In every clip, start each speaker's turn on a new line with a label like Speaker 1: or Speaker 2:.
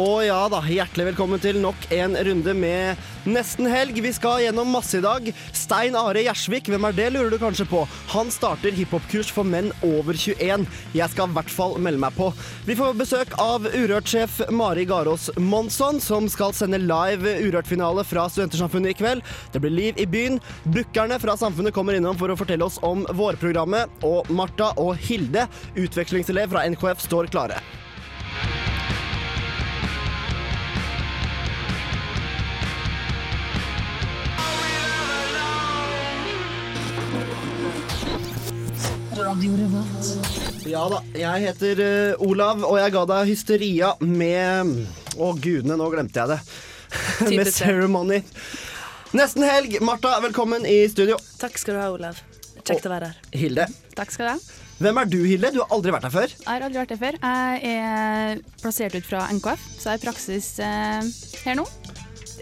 Speaker 1: Og ja da, hjertelig velkommen til nok en runde med Nesten helg. Vi skal gjennom masse i dag. Stein Are Gjersvik, hvem er det, lurer du kanskje på? Han starter hiphop-kurs for menn over 21. Jeg skal i hvert fall melde meg på. Vi får besøk av Urørt-sjef Mari Garås Monsson, som skal sende live Urørt-finale fra Studentersamfunnet i kveld. Det blir liv i byen. Bookerne fra Samfunnet kommer innom for å fortelle oss om vårprogrammet. Og Martha og Hilde, utvekslingselev fra NKF, står klare. Ja da, jeg heter uh, Olav, og jeg ga deg Hysteria med Å gudene, nå glemte jeg det. med Ceremony. Nesten helg. Martha, velkommen i studio.
Speaker 2: Takk skal du ha, Olav. Kjekt å være her.
Speaker 1: Hilde.
Speaker 3: Takk skal du ha.
Speaker 1: Hvem er du, Hilde? Du har aldri vært her før.
Speaker 3: Jeg har aldri vært her før. Jeg er plassert ut fra NKF, så jeg er i praksis eh, her nå.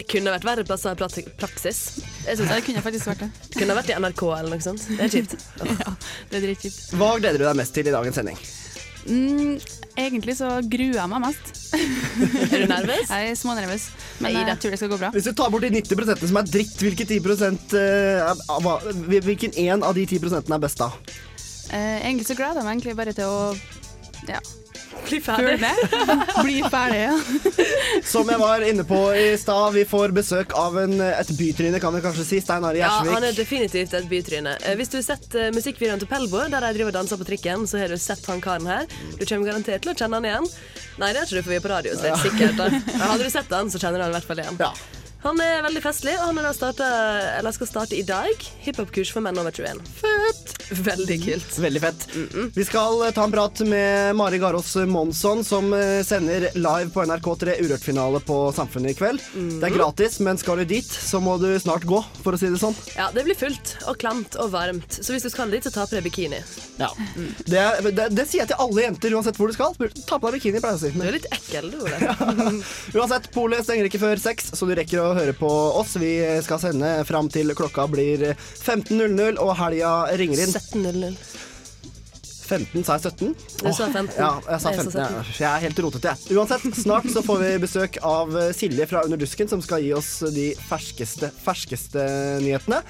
Speaker 2: Kunne vært verre plasser i praksis. Jeg synes det
Speaker 3: kunne faktisk vært det.
Speaker 2: kunne vært i NRK eller noe sånt. Det er kjipt.
Speaker 3: ja, det er dritkjipt.
Speaker 1: Hva gleder du deg mest til i dagens sending?
Speaker 3: Mm, egentlig så gruer jeg meg mest.
Speaker 2: Er du nervøs?
Speaker 3: Jeg er smånervøs, men
Speaker 2: Neida.
Speaker 3: jeg tror det skal gå bra.
Speaker 1: Hvis du tar bort de 90% som er dritt, hvilke 10 eh, er- Hvilken en av de 10 er best da?
Speaker 3: Eh, egentlig så gleder jeg meg egentlig bare til å ja,
Speaker 2: Bli ferdig.
Speaker 3: Bli ferdig, ja.
Speaker 1: Som jeg var inne på i stad, vi får besøk av en, et bytryne, kan vi kanskje si. Stein Gjersvik.
Speaker 2: Ja, han er definitivt et bytryne. Eh, Hvis du har sett uh, musikkvideoen til Pelbo, der de driver og danser på trikken, så har du sett han karen her. Du kommer garantert til å kjenne han igjen. Nei, det er ikke du, for vi er på radio, så det er sikkert. Da. Hadde du sett han, så kjenner du han i hvert fall igjen.
Speaker 1: Ja.
Speaker 2: Han er veldig festlig, og han er da startet, eller skal starte i dag. Hiphop-kurs for menn over 21. Fett! Veldig kult.
Speaker 1: Veldig fett. Vi skal eh, ta en prat med Mari Garås Monsson, som eh, sender live på NRK3 Urørt-finale på Samfunnet i kveld. Det er gratis, men skal du dit, så må du snart gå, for å si det sånn.
Speaker 2: Ja, det blir fullt og klamt og varmt, så hvis du skal dit, så ta på deg bikini.
Speaker 1: Ja. Det, det, det sier jeg til alle jenter uansett hvor du skal. Ta på deg bikini, pleier jeg å si.
Speaker 2: Du er litt ekkel, du, Ole.
Speaker 1: uansett, polet stenger ikke før seks, så du rekker å høre på oss. Vi skal sende fram til klokka blir 15.00 og helga ringer inn.
Speaker 2: 17.00.
Speaker 1: 15, sa jeg 17?
Speaker 2: Du sa 15.
Speaker 1: Ja, jeg sa 15. Ja. Jeg er helt rotete, jeg. Uansett, snart så får vi besøk av Silje fra Under dusken, som skal gi oss de ferskeste, ferskeste nyhetene.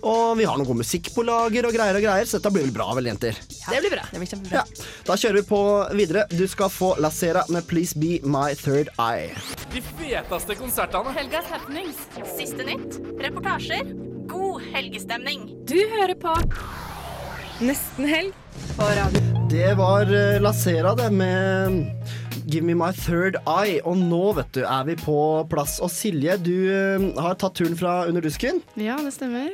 Speaker 1: Og vi har noe god musikk på lager og greier og greier, så dette blir vel bra, vel, jenter?
Speaker 2: Det blir bra.
Speaker 3: Det blir kjempebra.
Speaker 1: Ja. Da kjører vi på videre. Du skal få La Sera med Please Be My Third Eye.
Speaker 4: De feteste konsertene.
Speaker 5: Helgas happenings.
Speaker 6: Siste nytt, reportasjer, god helgestemning.
Speaker 5: Du hører på Nesten helg på radio.
Speaker 1: Det var eh, La Sera, det, med Give Me My Third Eye. Og nå, vet du, er vi på plass. Og Silje, du eh, har tatt turen fra Under dusken.
Speaker 7: Ja, det stemmer.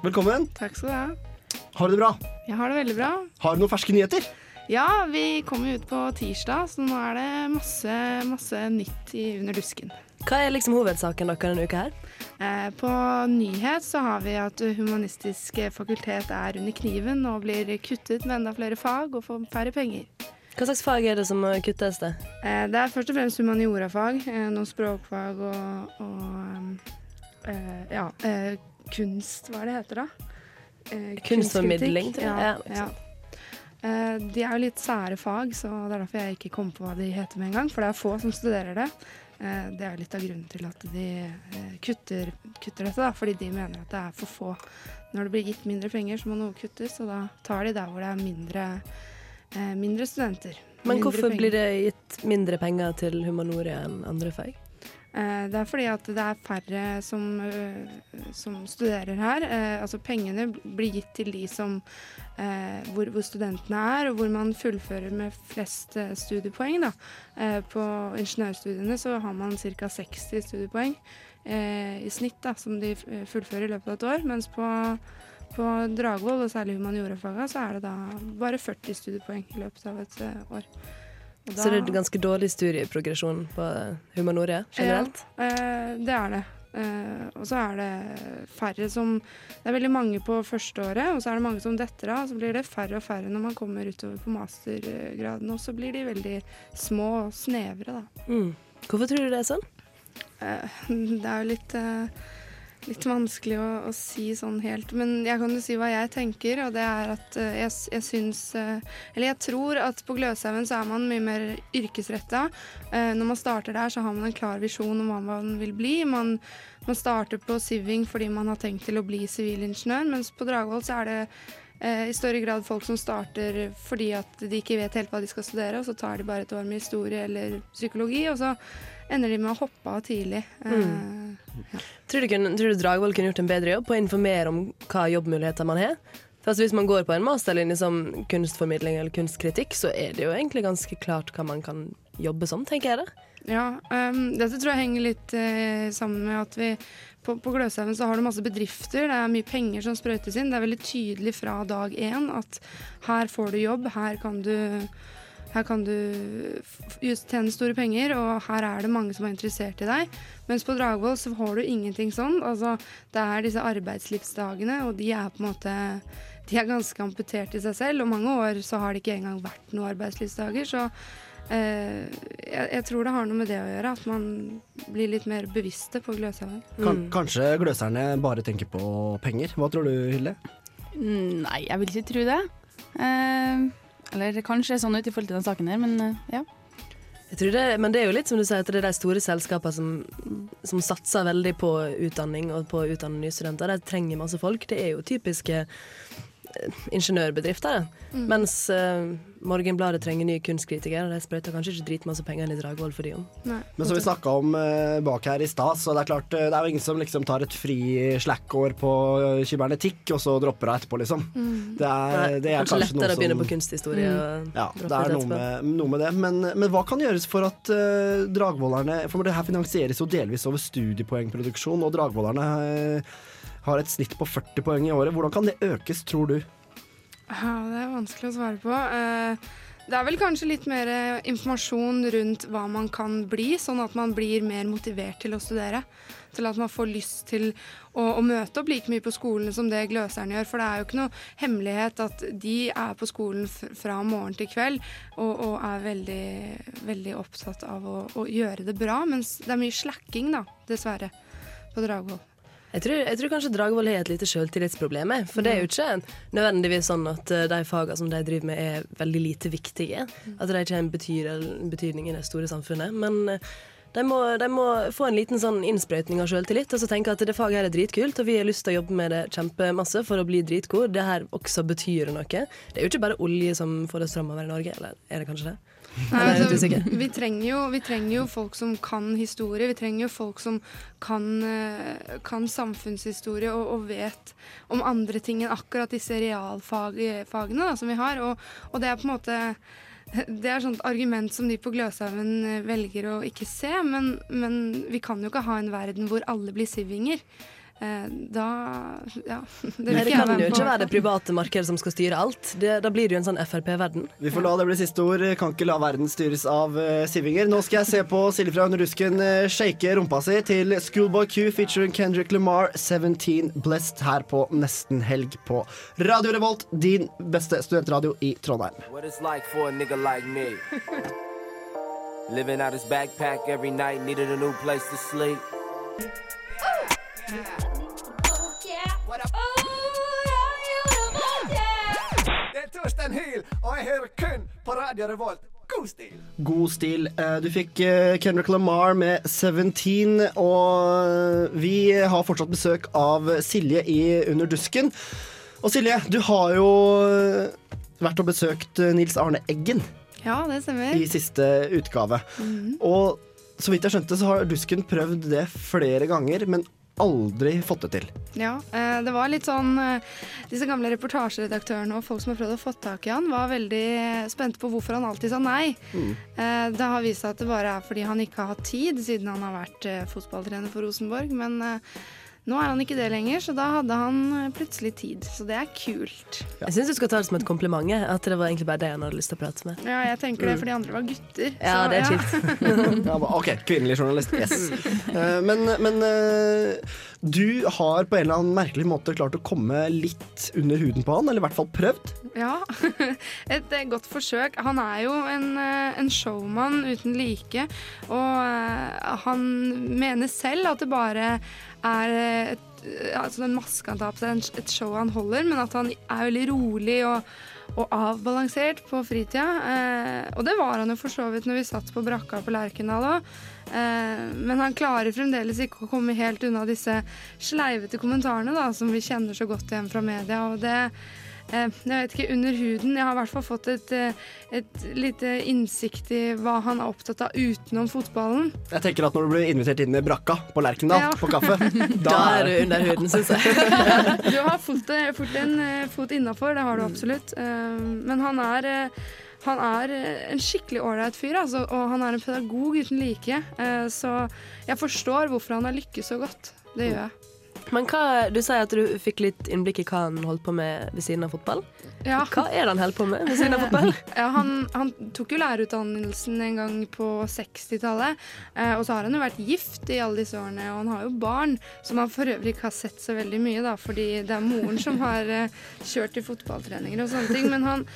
Speaker 1: Velkommen.
Speaker 7: Takk skal du ha.
Speaker 1: Har du det bra?
Speaker 7: Jeg har det veldig bra.
Speaker 1: Har du noen ferske nyheter?
Speaker 7: Ja, vi kommer ut på tirsdag, så nå er det masse, masse nytt i Under dusken.
Speaker 2: Hva er liksom hovedsaken deres denne uka her?
Speaker 7: Eh, på nyhet så har vi at Humanistisk fakultet er under kniven og blir kuttet med enda flere fag og får færre penger.
Speaker 2: Hva slags fag er det som kuttes det?
Speaker 7: Eh, det er først og fremst humaniorafag, eh, noen språkfag og, og eh, ja, eh, kunst, hva er det heter da? Eh,
Speaker 2: Kunstformidling, tror jeg.
Speaker 7: Ja,
Speaker 2: Ja.
Speaker 7: Eh, de er jo litt sære fag, så det er derfor jeg ikke kom på hva de heter med en gang. For det er få som studerer det. Eh, det er litt av grunnen til at de eh, kutter, kutter dette, da, fordi de mener at det er for få. Når det blir gitt mindre penger, så må noe kuttes, og da tar de der hvor det er mindre, eh, mindre studenter.
Speaker 2: Men
Speaker 7: Mindre
Speaker 2: hvorfor
Speaker 7: penger.
Speaker 2: blir det gitt mindre penger til humanoria enn andre fag?
Speaker 7: Eh, det er fordi at det er færre som, eh, som studerer her. Eh, altså pengene blir gitt til de som hvor, hvor studentene er, og hvor man fullfører med flest studiepoeng. Da. På ingeniørstudiene så har man ca. 60 studiepoeng i snitt da, som de fullfører i løpet av et år. Mens på, på Dragvoll, og særlig humaniorafaga, så er det da bare 40 studiepoeng i løpet av et år. Og
Speaker 2: Så det er
Speaker 7: en
Speaker 2: ganske dårlig studieprogresjon på humanoria generelt?
Speaker 7: ja, eh, det er det. Eh, og så er det færre som Det er veldig mange på førsteåret, og så er det mange som detter av. Så blir det færre og færre når man kommer utover på mastergraden, og så blir de veldig små og snevre, da.
Speaker 2: Mm. Hvorfor tror du det er sånn?
Speaker 7: Eh, det er jo litt Litt vanskelig å, å si sånn helt, men jeg kan jo si hva jeg tenker. Og det er at eh, jeg, jeg syns eh, Eller jeg tror at på Gløshaugen så er man mye mer yrkesretta. Eh, når man starter der, så har man en klar visjon om hva man vil bli. Man, man starter på Siving fordi man har tenkt til å bli sivilingeniør, mens på Dragvoll så er det i større grad folk som starter fordi at de ikke vet helt hva de skal studere, og så tar de bare et år med historie eller psykologi, og så ender de med å hoppe av tidlig.
Speaker 2: Mm. Tror du, kunne, du Dragvoll kunne gjort en bedre jobb på å informere om hva jobbmuligheter man har? For altså Hvis man går på en masterlinje som kunstformidling eller kunstkritikk, så er det jo egentlig ganske klart hva man kan jobbe som, tenker jeg det.
Speaker 7: Ja, um, dette tror jeg henger litt uh, sammen med at vi på, på Gløshaugen så har du masse bedrifter, det er mye penger som sprøytes inn. Det er veldig tydelig fra dag én at her får du jobb, her kan du her kan du tjene store penger, og her er det mange som er interessert i deg. Mens på Dragvoll så får du ingenting sånn. Altså, det er disse arbeidslivsdagene, og de er på en måte de er ganske amputert i seg selv. Og mange år så har det ikke engang vært noen arbeidslivsdager. Så eh, jeg, jeg tror det har noe med det å gjøre, at man blir litt mer bevisste på Gløshaugen.
Speaker 1: Kan, kanskje gløserne bare tenker på penger. Hva tror du, Hilde?
Speaker 3: Mm, Nei, jeg vil ikke tro det. Eh, eller kanskje sånn ut i forhold til den saken her, men eh, ja.
Speaker 2: Det, men det er jo litt som du sier, at det er de store selskapene som, som satser veldig på utdanning og på å utdanne nye studenter. De trenger masse folk. Det er jo typiske ingeniørbedrifter.
Speaker 7: Mm.
Speaker 2: Mens uh, Morgenbladet trenger nye kunstkritikere, og de sprøyter kanskje ikke dritmasse penger inn i Dragvoll for de om.
Speaker 7: Nei.
Speaker 1: Men som vi snakka om uh, bak her i stad, så det er klart uh, det er jo ingen som liksom tar et fri slack-år på kybernetikk, og så dropper av etterpå, liksom.
Speaker 7: Mm.
Speaker 1: Det er, det er
Speaker 2: kanskje
Speaker 1: kanskje,
Speaker 2: lettere å begynne på kunsthistorie. og
Speaker 1: Ja,
Speaker 2: droppe
Speaker 1: det er noe med, noe med det. Men, men hva kan gjøres for at uh, dragvollerne For det her finansieres jo delvis over studiepoengproduksjon, og dragvollerne eh, har et snitt på 40 poeng i året. Hvordan kan det økes, tror du?
Speaker 7: Ja, det er vanskelig å svare på. Eh, Det er vel kanskje litt mer eh, informasjon rundt hva man kan bli, sånn at man blir mer motivert til å studere. Til at man får lyst til å, å møte opp like mye på skolen som det gløserne gjør. For det er jo ikke noe hemmelighet at de er på skolen fra morgen til kveld og, og er veldig, veldig opptatt av å, å gjøre det bra. Mens det er mye slacking, da, dessverre, på Dragvoll.
Speaker 2: Jeg tror, jeg tror kanskje Dragvoll har et lite sjøltillitsproblem. For det er jo ikke nødvendigvis sånn at eh, de fagene som de driver med er veldig lite viktige. At de ikke har en betydning i det store samfunnet. Men eh, de må, de må få en liten sånn innsprøytning av selvtillit og så tenke at det faget her er dritkult, og vi har lyst til å jobbe med det kjempemasse for å bli dritgode. Det her også betyr noe. Det er jo ikke bare olje som får oss framover i Norge, eller er det kanskje det?
Speaker 7: Nei, altså, vi, trenger jo, vi trenger jo folk som kan historie. Vi trenger jo folk som kan, eh, kan samfunnshistorie og, og vet om andre ting enn akkurat disse realfagene da, som vi har. Og, og det er på en måte det er sånt argument som de på Gløshaugen eh, velger å ikke se, men, men vi kan jo ikke ha en verden hvor alle blir sivinger. Eh, Da Ja. Det
Speaker 2: Nei, det kan jo ikke være det private markedet som skal styre alt. Det, da blir det jo en sånn Frp-verden.
Speaker 1: Vi får la det bli siste ord. Kan ikke la verden styres av uh, sivinger. Nå skal jeg se på Silje fra Underdusken uh, shake rumpa si til Schoolboy Q featuring Kendrick Lamar, 17 Blessed, her på Nesten Helg på Radio Revolt, din beste studentradio i Trondheim.
Speaker 8: What it's like for a nigga like me. Living out his backpack every night, needed a new place to sleep.
Speaker 9: Det er Torstein Hyl, og jeg hører kun på Radio Revolt. God stil!
Speaker 1: God stil. Eh, Du fikk eh, Kendrick Lamar med 17, og vi har fortsatt besøk av Silje i Under dusken. Og Silje, du har jo eh, vært og besøkt eh, Nils Arne Eggen
Speaker 7: Ja, det stemmer.
Speaker 1: i siste utgave.
Speaker 7: Mhm.
Speaker 1: Og så vidt jeg skjønte, så har Dusken prøvd det flere ganger, men aldri fått det til.
Speaker 7: Ja, eh, det var litt sånn eh, Disse gamle reportasjeredaktørene og folk som har prøvd å få tak i han, var veldig spente på hvorfor han alltid sa nei.
Speaker 1: Mm.
Speaker 7: Eh, Det har vist seg at det bare er fordi han ikke har hatt tid, siden han har vært eh, fotballtrener for Rosenborg. Men eh, nå er han ikke det lenger, så da hadde han eh, plutselig tid. Så det er kult.
Speaker 2: Jeg syns du skal ta det som et kompliment. At det var egentlig bare det han hadde lyst til å prate med.
Speaker 7: Ja, jeg tenker det,
Speaker 2: Mm.
Speaker 7: for de andre var gutter.
Speaker 2: Ja,
Speaker 7: så,
Speaker 2: det er kjipt.
Speaker 1: Ja, OK, kvinnelig journalist. Yes. Eh, men men eh, du har på en eller annen merkelig måte klart å komme litt under huden på han, eller i hvert fall prøvd.
Speaker 7: Ja, et eh, godt forsøk. Han er jo en, eh, en showman uten like, og eh, han mener selv at det bare er et, eh, altså den maske han tar på seg, et show han holder, men at han er veldig rolig og, og avbalansert på fritida. Eh, og det var han jo for så vidt når vi satt på brakka på Lerkendal òg. Eh, men han klarer fremdeles ikke å komme helt unna disse sleivete kommentarene da, som vi kjenner så godt igjen fra media. og det Jeg vet ikke, under huden. Jeg har i hvert fall fått et, eh, et lite innsikt i hva han er opptatt av utenom fotballen.
Speaker 1: Jeg tenker at Når du blir invitert inn i brakka på Lerkendal
Speaker 7: Ja.
Speaker 1: på kaffe,
Speaker 2: Da er du under huden, syns jeg.
Speaker 7: Du har fått, eh, fort en eh, fot innafor, det har du absolutt. Eh, Men han er eh, han er eh, en skikkelig ålreit fyr, altså, og han er en pedagog uten like. Eh, Så jeg forstår hvorfor han har lykkes så godt. Det gjør jeg.
Speaker 2: Men hva, du sier at du fikk litt innblikk i hva han holdt på med ved siden av fotball.
Speaker 7: Ja.
Speaker 2: Hva er det han holder på med ved siden av fotball?
Speaker 7: Ja, han, han tok jo lærerutdannelsen en gang på 60-tallet. Eh, og så har han jo vært gift i alle disse årene, og han har jo barn som han for øvrig ikke har sett så veldig mye, da, fordi det er moren som har eh, kjørt til fotballtreninger og sånne ting. Men han,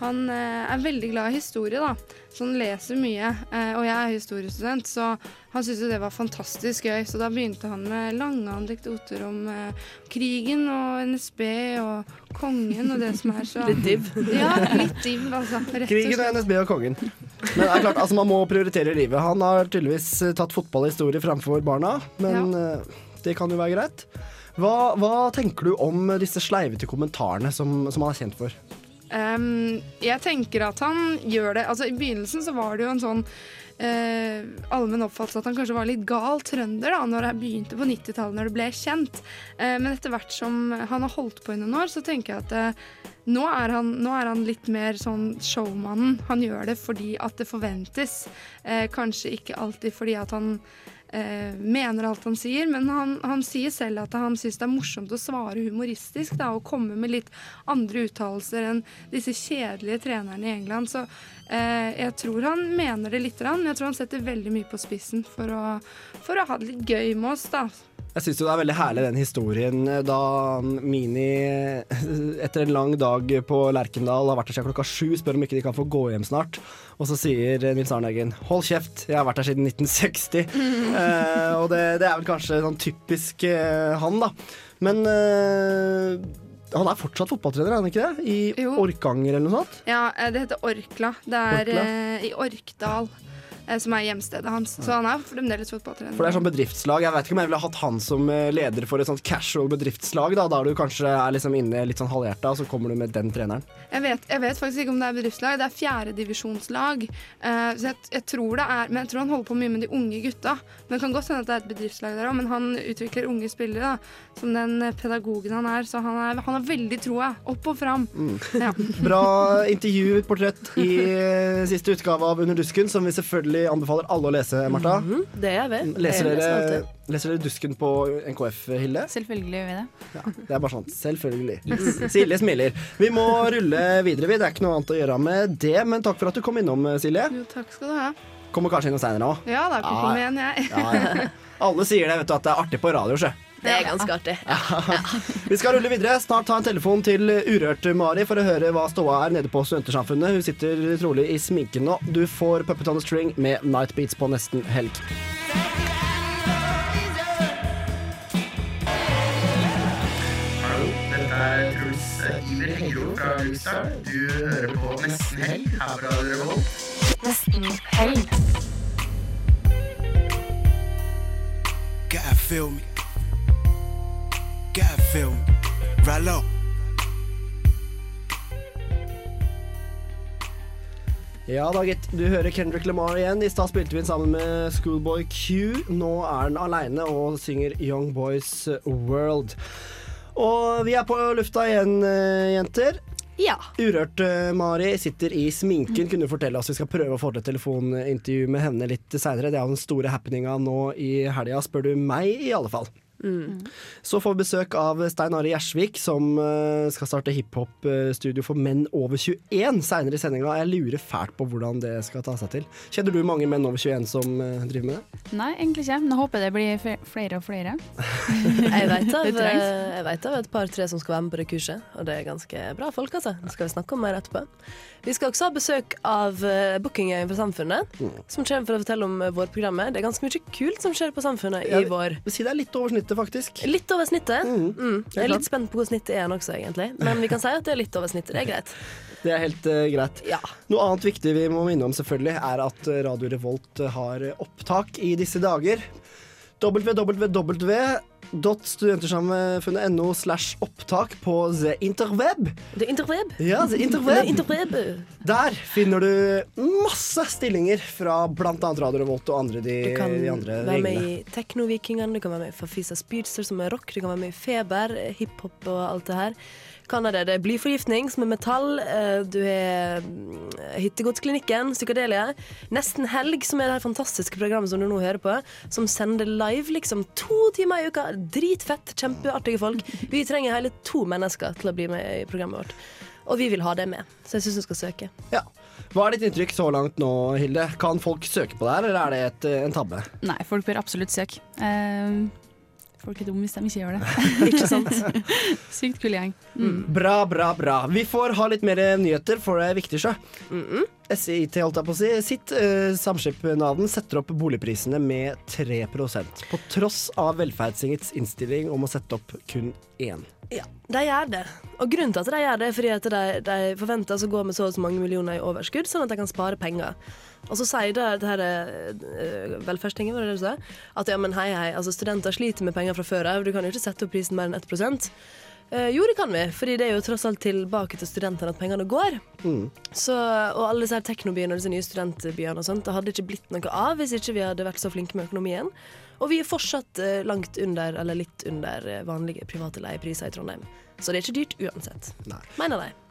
Speaker 7: han eh, er veldig glad i historie, da. Så han leser mye. Eh, og jeg er historiestudent, så han syntes jo det var fantastisk gøy. Så da begynte han med lange anekdoter om eh, krigen og NSB og kongen og det som er så
Speaker 2: Litt div.
Speaker 7: Ja, litt div, altså. Rett og
Speaker 1: Krigen og
Speaker 7: slett.
Speaker 1: NSB og kongen. Men det er klart, altså man må prioritere livet. Han har tydeligvis tatt fotballhistorie framfor barna, men ja. det kan jo være greit. Hva, hva tenker du om disse sleivete kommentarene som, som han er kjent for?
Speaker 7: Ehm, jeg tenker at han gjør det Altså I begynnelsen så var det jo en sånn uh, allmenn oppfattelse at han kanskje var litt gal trønder da Når jeg begynte på 90-tallet, når det ble kjent. Uh, men etter hvert som han har holdt på i noen år, så tenker jeg at uh, nå, er han, nå er han litt mer sånn showmannen. Han gjør det fordi at det forventes. Kanskje ikke alltid fordi at han eh, mener alt han sier, men han, han sier selv at han syns det er morsomt å svare humoristisk da, og komme med litt andre uttalelser enn disse kjedelige trenerne i England. Så eh, jeg tror han mener det lite grann. Jeg tror han setter veldig mye på spissen for å, for å ha det litt gøy med oss, da.
Speaker 1: Jeg syns det er veldig herlig den historien eh, da Mini etter en lang dag på Lerkendal har vært der siden klokka sju, spør om ikke de kan få gå hjem snart. Og så sier eh, Nils Arne Eggen 'hold kjeft, jeg har vært her siden 1960'. eh, og det, det er vel kanskje sånn typisk eh, han, da. Men eh, han er fortsatt fotballtrener, er han ikke det? I Orkanger eller noe sånt?
Speaker 7: Ja, eh, det heter Orkla. Det er
Speaker 1: Orkla?
Speaker 7: eh, i Orkdal, eh, som er hjemstedet hans. Så han er fremdeles fotballtrener.
Speaker 1: For det er sånn bedriftslag. Jeg vet ikke om jeg ville hatt han som eh, leder for et sånt casual bedriftslag. Da Da du kanskje er liksom inne litt sånn halvhjerta, og så kommer du med den treneren.
Speaker 7: Jeg vet, jeg vet faktisk ikke om det er bedriftslag. Det er fjerdedivisjonslag. Uh, så jeg, jeg tror det er Men jeg tror han holder på mye med de unge gutta. Men det kan godt hende at det er et bedriftslag der òg. Men han utvikler unge spillere, da. Som den pedagogen han er. Så han, er, han har veldig troa. Opp og fram. Ja.
Speaker 1: Bra intervju, portrett, i eh, siste utgave av Under dusken, som vi selvfølgelig anbefaler alle å lese, Marta.
Speaker 2: Det -hmm.
Speaker 1: Det
Speaker 2: jeg vet. leser
Speaker 1: dere. Leser dere Dusken på NKF, Hilde?
Speaker 3: Selvfølgelig gjør vi det.
Speaker 1: Ja, det er bare sånn. Selvfølgelig. Silje smiler. Vi må rulle videre, vi. Det er ikke noe annet å gjøre med det. Men takk for at du kom innom, Silje.
Speaker 7: Jo, takk skal du ha.
Speaker 1: Kommer kanskje innom seinere òg.
Speaker 7: Ja da, kan
Speaker 1: Ja.
Speaker 7: komme igjen, jeg.
Speaker 1: Ja, ja. Alle sier det, vet du, at det er artig på radio, sjø.
Speaker 2: Det er ganske artig.
Speaker 1: Vi skal rulle videre. Snart ta en telefon til Urørt-Mari for å høre hva ståa er nede på Studentersamfunnet. Hun sitter trolig i sminken nå. Du får Puppet on the String med Night Beats på nesten helg.
Speaker 10: Iver Hengro fra Ulstad. Du hører på Nesten Helg her fra Revolt.
Speaker 5: Nesten helg.
Speaker 11: Gotta feel me. Gotta feel me. Rallo.
Speaker 1: Ja da, gitt. Du hører Kendrick Lamar igjen. I stad spilte vi den sammen med Schoolboy Q. Nå er han aleine og synger Young Boys World. Og vi er på lufta igjen, eh, jenter.
Speaker 5: Ja.
Speaker 1: Urørt eh, Mari sitter i sminken. Kunne du fortelle oss Vi skal prøve å få til et telefonintervju med henne litt seinere. Det er jo den store happeninga nå i helga, spør du meg i alle fall. Så får vi besøk av Stein Are Gjersvik, som eh, skal starte hiphop-studio for menn over 21 seinere i sendinga. Jeg lurer fælt på hvordan det skal ta seg til. Kjenner du mange menn over 21 som eh, driver med det?
Speaker 3: Nei, egentlig ikke. Men jeg håper det blir flere og flere.
Speaker 2: Jeg av, jeg vet av et par-tre som skal være med på det kurset, og det er ganske bra folk, altså. Det skal vi snakke om mer etterpå. Vi skal også ha besøk av Bookingøyen for Samfunnet, Samfunnet, som kommer for å fortelle om vårprogrammet. Det er ganske mye kult som skjer på Samfunnet i vår.
Speaker 1: Si det er litt over snittet, faktisk.
Speaker 2: Litt over snittet. Mm. Jeg er litt spent på hvor snittet er også, egentlig. Men vi kan si at det er litt over snittet. Det er greit.
Speaker 1: Det er helt uh, greit.
Speaker 2: Ja.
Speaker 1: Noe annet viktig vi må minne om, selvfølgelig, er at eh, Radio Revolt eh, har opptak i disse dager. www.studenttersamfunnet.no slash opptak på The Interweb.
Speaker 2: The Interweb?
Speaker 1: Ja, The Interweb.
Speaker 2: The Interweb.
Speaker 1: Der finner du masse stillinger fra bl.a. Radio Revolt og andre de,
Speaker 2: Du kan
Speaker 1: de andre
Speaker 2: være med i Teknovikingene, du kan være med i Fafisa Speedster, som er rock, du kan være med i Feber, hiphop og alt det her. Kan det. Det er blyforgiftning, som er metall. eh, Du har mm, Hittegodsklinikken, Psykadelia. Nesten Helg, som er det her fantastiske programmet som du nå hører på, som sender live liksom to timer i uka. Dritfett, kjempeartige folk. Vi trenger hele to mennesker til å bli med i programmet vårt. Og vi vil ha det med, så jeg syns du skal søke.
Speaker 1: Ja. Hva er ditt inntrykk så langt nå, Hilde? Kan folk søke på det her, eller er det et, eh, en tabbe?
Speaker 3: Nei, folk bør absolutt søke. Eh, folk er dumme hvis de ikke gjør det.
Speaker 2: Ikke sant?
Speaker 3: Sykt kul gjeng. Mm.
Speaker 1: Bra, bra, bra. Vi får ha litt mer nyheter, for det er viktig, sjø. SIT, holdt jeg på å si, sitt uh, samskipnaden setter opp boligprisene med 3% på tross av Velferdstingets innstilling om å sette opp kun én.
Speaker 2: Ja, de gjør det. Og grunnen til at de gjør det, er fordi at de, de forventes å gå med så og så mange millioner i overskudd, sånn at de kan spare penger. Og så sier det, det her uh, velferdstinget, var det det du sa? At ja, men hei, hei, altså studenter sliter med penger fra før av, du kan jo ikke sette opp prisen mer enn 1 Uh, jo, det kan vi, fordi det er jo tross alt tilbake til studentene at pengene går. Så, og alle disse her teknobyene og disse nye studentbyene og sånt, det hadde ikke blitt noe av hvis ikke vi hadde vært så flinke med økonomien. Og vi er fortsatt uh, langt under, eller litt under, eh, vanlige private leiepriser i Trondheim. Så det er ikke dyrt uansett. Mener de.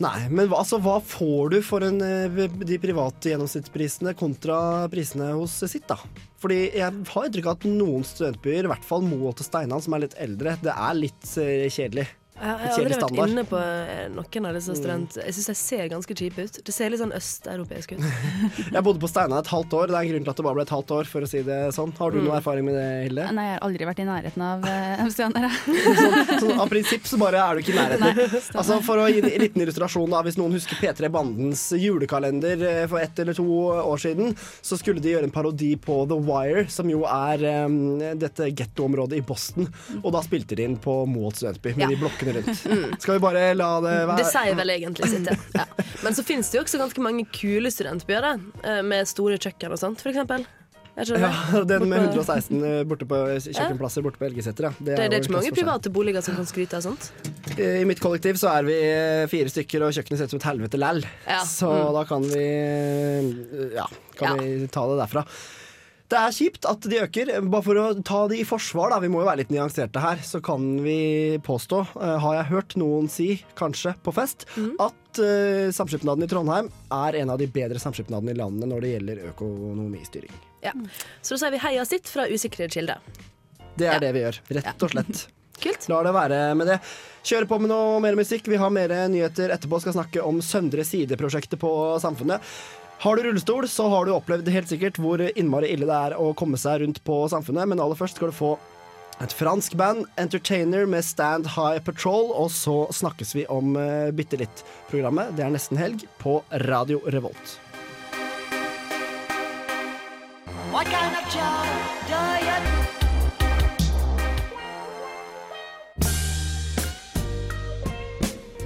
Speaker 1: Nei, men hva, altså, hva får du for en, eh, de private gjennomsnittsprisene kontra prisene hos sitt, da? Fordi jeg har inntrykk av at noen studentbyer, i hvert fall Moholt og Steinan, som er litt eldre, det er litt eh, kjedelig.
Speaker 2: Jeg har aldri vært
Speaker 1: standard.
Speaker 2: inne på eh, noen av disse studentene. Jeg syns de ser ganske kjipe ut. Det ser litt sånn østeuropeisk ut.
Speaker 1: Jeg bodde på Steinar et halvt år. Det er en grunn til at det bare ble et halvt år, for å si det sånn. Har du
Speaker 2: Mm.
Speaker 1: noe erfaring med det, Hilde?
Speaker 3: Nei, jeg har aldri vært i nærheten av uh, studenter. jeg.
Speaker 1: Sånn, av prinsipp så bare er du ikke i nærheten. Altså, for å gi en liten illustrasjon, da, hvis noen husker P3 Bandens julekalender eh, for ett eller to år siden, så skulle de gjøre en parodi på The Wire, som jo er um, dette gettoområdet i Boston. Og da spilte de inn på Moholt studentby, med
Speaker 2: Ja.
Speaker 1: de blokkene rundt.
Speaker 2: Mm.
Speaker 1: Skal vi bare la det være?
Speaker 2: Det sier vel egentlig sitt, ja. ja. Men så finnes det jo også ganske mange kule studentbyer, da. eh, Med store kjøkken og sånt, skjønner
Speaker 1: Ja, den med 116 borte på kjøkkenplasser borte på Elgeseter, ja.
Speaker 2: Det, det er
Speaker 1: jo
Speaker 2: ikke mange private boliger som kan skryte av sånt.
Speaker 1: I mitt kollektiv så er vi eh, fire stykker, og kjøkkenet ser ut som et helvete læll.
Speaker 2: Ja.
Speaker 1: Så
Speaker 2: Mm.
Speaker 1: da kan vi eh, Ja, kan
Speaker 2: Ja.
Speaker 1: vi ta det derfra. Det er kjipt at de øker. Bare for å ta de i forsvar, da, vi må jo være litt nyanserte her, så kan vi påstå, eh, har jeg hørt noen si, kanskje på fest,
Speaker 2: Mm.
Speaker 1: at uh, samskipnaden i Trondheim er en av de bedre samskipnadene i landet når det gjelder økonomistyring.
Speaker 2: Ja. Så da sier vi heia sitt fra usikre kilder.
Speaker 1: Det er det vi gjør, rett og slett.
Speaker 2: Kult.
Speaker 1: La det være med det. Kjøre på med noe mer musikk. Vi har mer nyheter etterpå. Skal snakke om Søndre Side-prosjektet på Samfunnet. Har du rullestol, så har du opplevd helt sikkert hvor innmari ille det er å komme seg rundt på Samfunnet, men aller først skal du få et fransk band, Entertainer med Stand High Patrol, og så snakkes vi om uh, bitte litt-programmet. Det er nesten helg på Radio Revolt.
Speaker 12: What kind of job do you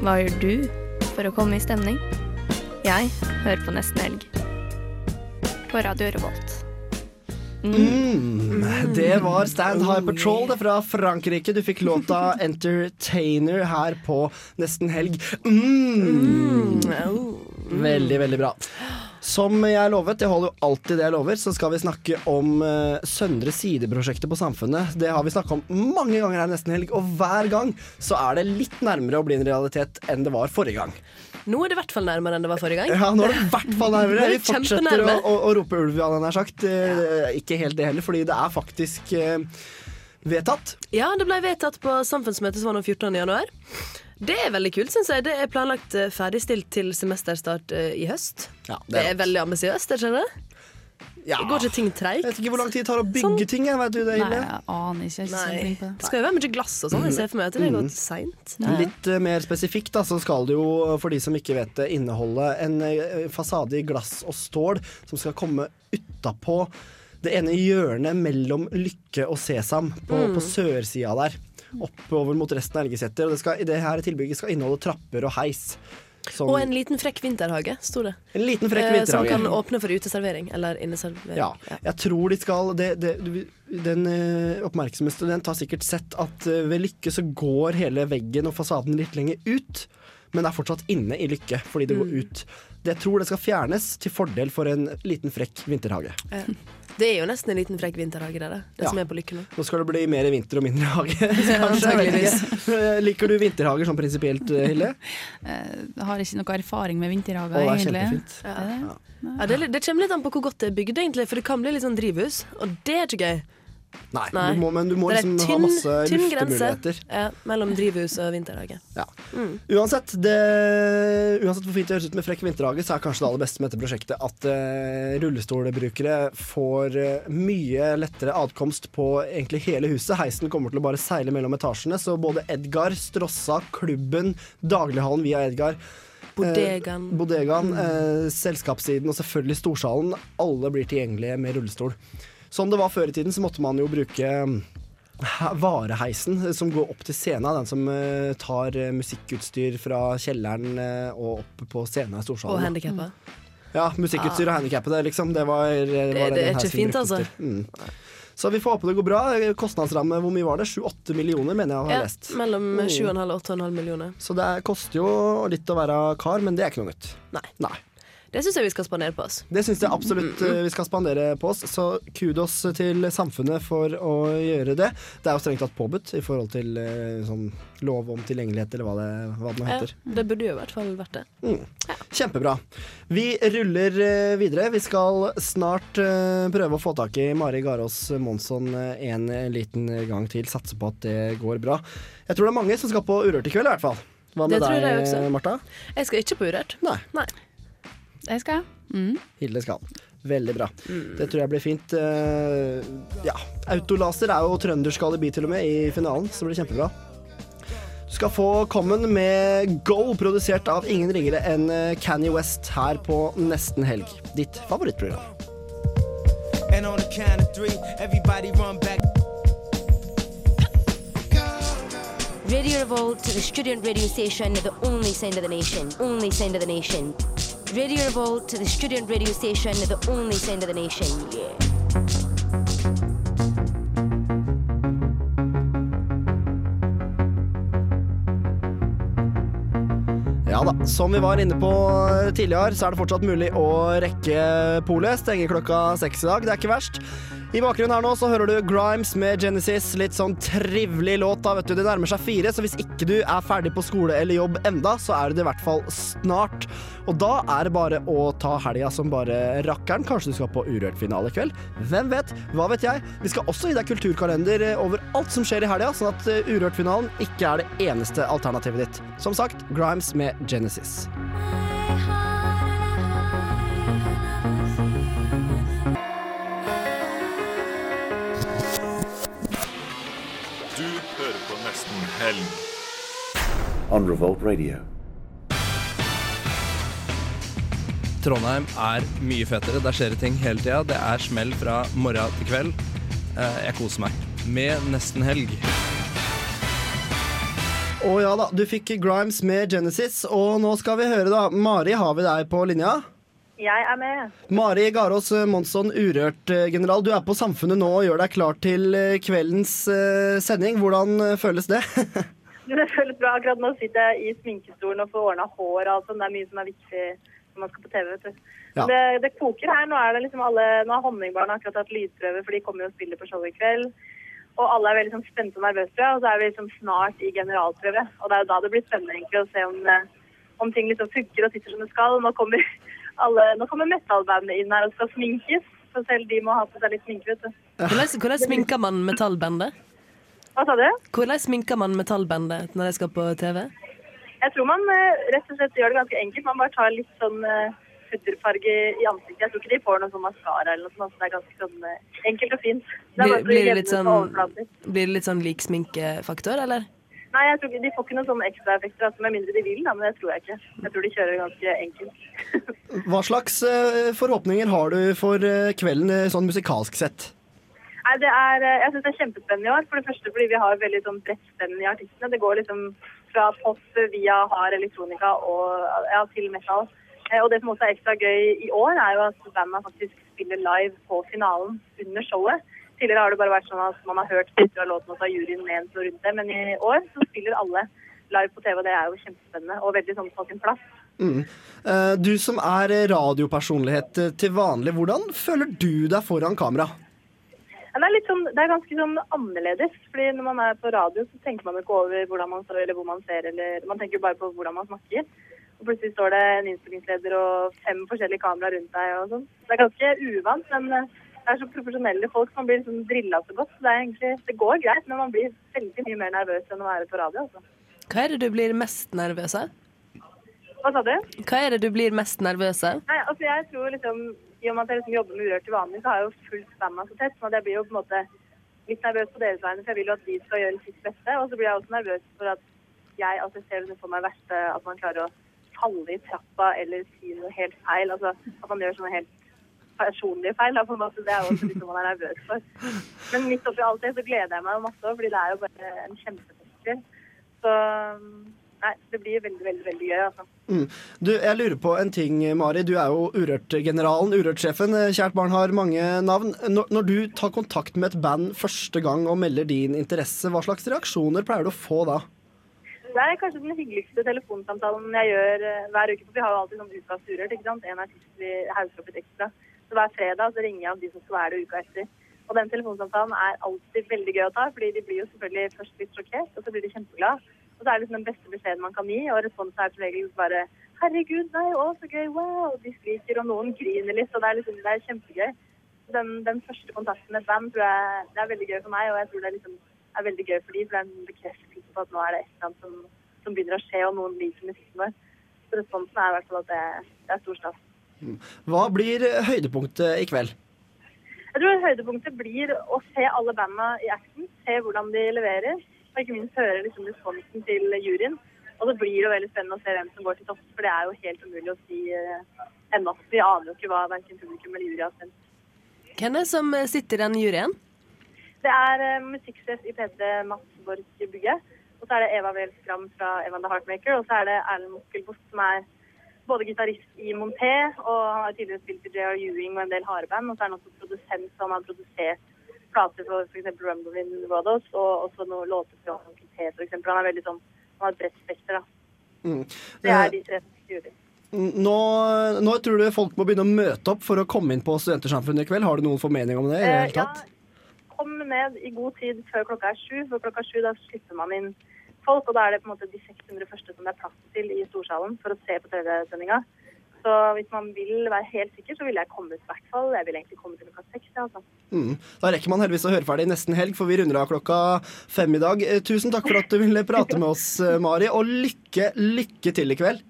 Speaker 13: Hva gjør du for å komme i stemning? Jeg hører på Nesten Helg. På Radio Revolt.
Speaker 1: Mm. Det var Stand High Patrol det fra Frankrike. Du fikk låta Entertainer her på Nesten Helg. Mm. Veldig, veldig bra. Som jeg lovet, jeg holder jo alltid det jeg lover, så skal vi snakke om uh, Søndre Side-prosjektet på Samfunnet. Det har vi snakka om mange ganger her nesten helg, og hver gang så er det litt nærmere å bli en realitet enn det var forrige gang.
Speaker 2: Nå er det i hvert fall nærmere enn det var forrige gang.
Speaker 1: Ja, nå er det i hvert fall nærmere.
Speaker 2: Er
Speaker 1: Vi fortsetter å, å, å rope ulv, ja, nær sagt. Ja. Ikke helt det heller, fordi det er faktisk uh, vedtatt.
Speaker 2: Ja, det ble vedtatt på samfunnsmøtet som var den 14. januar. Det er veldig kult, syns jeg. Det er planlagt eh, ferdigstilt til semesterstart eh, i høst.
Speaker 1: Ja,
Speaker 2: det, er veldig ambisiøst, er det ikke det?
Speaker 1: Ja.
Speaker 2: Går ikke ting treigt?
Speaker 1: Jeg vet ikke hvor lang tid det tar å bygge ting. Jeg vet du det,
Speaker 3: Nei, jeg aner ikke. Jeg er ikke
Speaker 2: Nei.
Speaker 3: det.
Speaker 2: Det skal jo være mye glass og sånn. Jeg ser for meg at det
Speaker 1: Mm.
Speaker 2: går seint.
Speaker 1: Litt uh, mer spesifikt da, så skal det jo, for de som ikke vet det, inneholde en uh, fasade i glass og stål som skal komme utapå det ene hjørnet mellom Lykke og Sesam, på,
Speaker 2: Mm.
Speaker 1: på sørsida der. Oppover mot resten av Elgeseter. Og det skal, det her tilbygget skal inneholde trapper og heis. Som,
Speaker 2: Og en liten frekk vinterhage, sto det.
Speaker 1: En liten frekk
Speaker 2: Eh, Som kan åpne for uteservering eller inneservering.
Speaker 1: Ja, jeg tror de skal det, det, Den eh, oppmerksomme student har sikkert sett at eh, ved Lykke så går hele veggen og fasaden litt lenger ut, men er fortsatt inne i Lykke fordi det går
Speaker 2: Mm.
Speaker 1: ut. Det jeg tror det skal fjernes til fordel for en liten frekk vinterhage.
Speaker 2: Ja. Det er jo nesten en liten frekk vinterhage, det, det, det
Speaker 1: Ja.
Speaker 2: som er på Lykke nå.
Speaker 1: Nå skal det bli mer vinter og mindre hage. kanskje, jeg. Eh, Liker du vinterhager sånn prinsipielt, Hille? Hilde?
Speaker 3: Eh, Jeg har ikke noe erfaring med vinterhager,
Speaker 1: er
Speaker 3: egentlig.
Speaker 1: kjempefint.
Speaker 2: Ja.
Speaker 3: Det?
Speaker 2: Ja, det, det kommer litt an på hvor godt det er bygd, egentlig, for det kan bli litt sånn drivhus, og det er ikke gøy.
Speaker 1: Nei,
Speaker 2: Nei.
Speaker 1: Du må, men du må liksom ha masse
Speaker 2: tynn
Speaker 1: luftemuligheter.
Speaker 2: ja, mellom drivhus og vinterhage.
Speaker 1: Ja.
Speaker 2: Mm.
Speaker 1: Uansett, det, uansett hvor fint det høres ut med frekk vinterhage, så er kanskje det aller beste med dette prosjektet at uh, rullestolbrukere får uh, mye lettere adkomst på egentlig hele huset. Heisen kommer til å bare seile mellom etasjene, så både Edgar, Strossa, klubben, daglighallen via Edgar
Speaker 2: Bodegaen.
Speaker 1: Eh, bodegaen, eh, selskapssiden og selvfølgelig storsalen. Alle blir tilgjengelige med rullestol. Som det var før i tiden, så måtte man jo bruke vareheisen eh, som går opp til scenen. Den som eh, tar eh, musikkutstyr fra kjelleren og opp på scenen i storsalen.
Speaker 2: Og handikappa.
Speaker 1: Ja, musikkutstyr og handikappede, liksom. Det var, det, var
Speaker 2: det er ikke fint, altså.
Speaker 1: Mm. Så vi får håpe det går bra. Kostnadsramme, hvor mye var det? 7-8 millioner, mener jeg å ha
Speaker 2: Ja,
Speaker 1: lest.
Speaker 2: mellom
Speaker 1: Mm.
Speaker 2: 7,5 og 8,5 millioner.
Speaker 1: Så det koster jo litt å være kar, men det er ikke noe nytt.
Speaker 2: Nei.
Speaker 1: Nei.
Speaker 2: Det syns jeg vi skal spandere på oss.
Speaker 1: Det syns jeg absolutt eh, vi skal spandere på oss, så kudos til samfunnet for å gjøre det. Det er jo strengt tatt påbudt i forhold til eh, sånn lov om tilgjengelighet, eller hva det, hva det nå
Speaker 2: Ja,
Speaker 1: heter.
Speaker 2: det burde jo i hvert fall vært det.
Speaker 1: Mm. Kjempebra. Vi ruller eh, videre. Vi skal snart prøve å få tak i Mari Garås Monsson en liten gang til. Satse på at det går bra. Jeg tror det er mange som skal på Urørt i kveld, i hvert fall. Hva med
Speaker 2: jeg
Speaker 1: deg, Martha?
Speaker 2: Jeg skal ikke på Urørt.
Speaker 1: Nei.
Speaker 2: Nei.
Speaker 3: Det skal jeg. Mm.
Speaker 1: Hilde skal. Veldig bra. Det tror jeg blir fint. Eh, ja. Autolaser er jo trøndersk alibi til og med i finalen, så det blir kjempebra. Du skal få Common med Go, produsert av ingen ringere enn Canny Kanye West her på Nesten Helg. Ditt favorittprogram.
Speaker 11: And on the count of three, everybody run back.
Speaker 14: Radio Revolt, the student radio station, the only sound of the nation. Only sound of the nation. Radio Revolt, the student radio station, the only sound of the nation. Yeah.
Speaker 1: Ja da, som vi var inne på tidligere, så er det fortsatt mulig å rekke polet. Stenger klokka seks i dag, det er ikke verst. I bakgrunnen her nå så hører du Grimes med Genesis. Litt sånn trivelig låt, da, vet du. Det nærmer seg fire, så hvis ikke du er ferdig på skole eller jobb enda, så er du det i hvert fall snart. Og da er det bare å ta helga som bare rakkeren. Kanskje du skal på Urørt-finale i kveld? Hvem vet? Hva vet jeg? Vi skal også gi deg kulturkalender over alt som skjer i helga, sånn at eh, Urørt-finalen ikke er det eneste alternativet ditt. Som sagt, Grimes med Genesis.
Speaker 15: On Revolt Radio.
Speaker 16: Trondheim er mye fetere. Der skjer det ting hele tida. Det er smell fra morgen til kveld. Eh, Jeg koser meg. Med nesten helg.
Speaker 1: Å ja da, du fikk Grimes med Genesis, og nå skal vi høre, da. Mari, har vi deg på linja?
Speaker 17: Jeg er med.
Speaker 1: Mari Garås Monsson, Urørt-general. Du er på Samfunnet nå og gjør deg klar til eh, kveldens eh, sending. Hvordan eh, føles det?
Speaker 17: Det føles bra. Akkurat nå sitter jeg i sminkestolen og får ordna hår og alt sånt. Det er mye som er viktig når man skal på TV. vet du.
Speaker 1: Ja.
Speaker 17: Det, det koker her. Nå er det liksom alle, nå har Honningbarna akkurat hatt lydprøve, for de kommer jo og spiller på show i kveld. Og alle er veldig sånn spente og nervøse, tror jeg. Og så er vi liksom snart i generalprøve. Og det er jo da det blir spennende egentlig å se om, eh, om ting liksom funker og sitter som det skal. Nå kommer, alle, nå kommer metallbandet inn her og skal sminkes. Så selv de må ha på seg litt sminke, vet du.
Speaker 2: Hvordan, hvordan sminker man metallbandet?
Speaker 17: Hva sa du?
Speaker 2: Hvordan sminker man metallbandet når de skal på TV?
Speaker 17: Jeg tror man eh, rett og slett gjør det ganske enkelt. Man bare tar litt sånn uh, pudderfarge i ansiktet. Jeg tror ikke de får noe sånn maskara eller noe sånt. så Det er ganske sånn eh, enkelt og fint. Det er
Speaker 2: Blir, blir, det litt sånn, blir det litt sånn lik sminkefaktor, eller?
Speaker 17: Nei, jeg tror ikke, de får ikke noen sånne ekstraeffekter, altså, med mindre de vil, da, men det tror jeg ikke. Jeg tror de kjører ganske enkelt.
Speaker 1: Hva slags eh, forhåpninger har du for eh, kvelden eh, sånn musikalsk sett?
Speaker 17: Nei, det er, eh, jeg syns det er kjempespennende i år. For det første fordi vi har veldig sånn bredt spenn i artistene. Det går liksom fra pop via hard elektronika og ja, til metal. Eh, Og det som også er ekstra gøy i år, er jo at bandet faktisk spiller live på finalen under showet. Tidligere har det bare vært sånn at man har hørt biter av låten og så har juryen ment noe rundt det, men i år så spiller alle live på TV, og det er jo kjempespennende og veldig sånn på sin plass.
Speaker 1: Mm. Eh, Du som er radiopersonlighet til vanlig, hvordan føler du deg foran kamera?
Speaker 17: Det er, sånn, det er ganske sånn annerledes. fordi når man er på radio, så tenker man ikke over hvordan man står eller hvor man ser, eller man tenker bare på hvordan man snakker. Og plutselig står det en innspillingsleder og fem forskjellige kameraer rundt deg og sånn. Det er ganske uvant, men eh, det er så profesjonelle folk som man blir liksom drilla så godt. Så det er egentlig, det går greit, men man blir veldig mye mer nervøs enn å være på radio. altså.
Speaker 2: Hva er det du blir mest nervøs av?
Speaker 17: Hva sa du?
Speaker 2: Hva er det du blir mest nervøs av?
Speaker 17: Nei, altså jeg tror liksom, I og med at jeg liksom jobber med Urørt til vanlig, så har jeg jo fulgt bandet så tett. Så jeg blir jo på en måte litt nervøs på deres vegne, for jeg vil jo at de skal gjøre sitt beste. Og så blir jeg også nervøs for at jeg altså, ser liksom for meg verste at man klarer å falle i trappa eller si noe helt feil. Altså at man gjør sånne helt personlige feil. Da, på en måte. Det er jo også litt noe man er nervøs for. Men midt oppi alt det så gleder jeg meg masse, fordi det er jo bare en kjempefestival. Så nei, det blir veldig, veldig, veldig gøy, altså.
Speaker 1: Mm. Du, jeg lurer på en ting, Mari. Du er jo Urørt-generalen, Urørt-sjefen. Kjært barn har mange navn. Når, når du tar kontakt med et band første gang og melder din interesse, hva slags reaksjoner pleier du å få da?
Speaker 17: Det er kanskje den hyggeligste telefonsamtalen jeg gjør eh, hver uke. For vi har jo alltid noen ukas Urørt, ikke sant. En artist vi hauser opp litt ekstra. Så hver fredag så ringer jeg av de som skal være det uka etter. Og den telefonsamtalen er alltid veldig gøy å ta, fordi de blir jo selvfølgelig først litt sjokkert, og så blir de kjempeglad. Og så er det liksom den beste beskjeden man kan gi, og responsen er som regel bare 'herregud, nei, å, så gøy, wow'. De skriker, og noen griner litt, og det er liksom, det er kjempegøy. Den, den første kontakten med et band tror jeg det er veldig gøy for meg, og jeg tror det er, liksom, er veldig gøy for de, for det er en bekreftelse på at nå er det et eller annet som, som begynner å skje, og noen liker musikken vår. Så responsen er i hvert fall at det, det er stor stas.
Speaker 1: Hva blir høydepunktet i kveld?
Speaker 17: Jeg tror høydepunktet blir å se alle banda i action, se hvordan de leverer, og ikke minst høre liksom responsen til juryen. Og det blir jo veldig spennende å se hvem som går til topps, for det er jo helt umulig å si uh, ennå. Vi aner jo ikke hva verken publikum eller jury har stemt.
Speaker 2: Hvem er det som eh, sitter i den juryen?
Speaker 17: Det er uh, musikksjef i P3 Mats Borch Bugge, og så er det Eva Weel Skram fra Evan the Heartmaker, og så er det Erlend Mokkelbost som er både gitarist i Monté, og han har tidligere spilt i J.R. Ewing og en del hareband. og så er han også produsent, så han har produsert plater for f.eks. Rumble in Rodos, og også noen låter fra for eksempel. Han er veldig sånn, han har et bredt spekter, da.
Speaker 1: Mm.
Speaker 17: Det er
Speaker 1: Eh,
Speaker 17: de tre juryer.
Speaker 1: Nå, nå tror du folk må begynne å møte opp for å komme inn på Studentersamfunnet i kveld. Har du noen formening om det? i det
Speaker 17: Eh,
Speaker 1: hele tatt?
Speaker 17: Kom ned i god tid før klokka er sju, for klokka sju da slipper man inn folk, og da er det på en måte de 600 første som det er plass til i Storsalen for å se på TV-sendinga. Så hvis man vil være helt sikker, så ville jeg kommet i hvert fall. Jeg vil egentlig komme til klokka seks. ja, Altså.
Speaker 1: Mm. Da rekker man heldigvis å høre ferdig nesten helg, for vi runder av klokka fem i dag. Eh, Tusen takk for at du ville prate med oss, eh, Mari, og lykke, lykke til i kveld.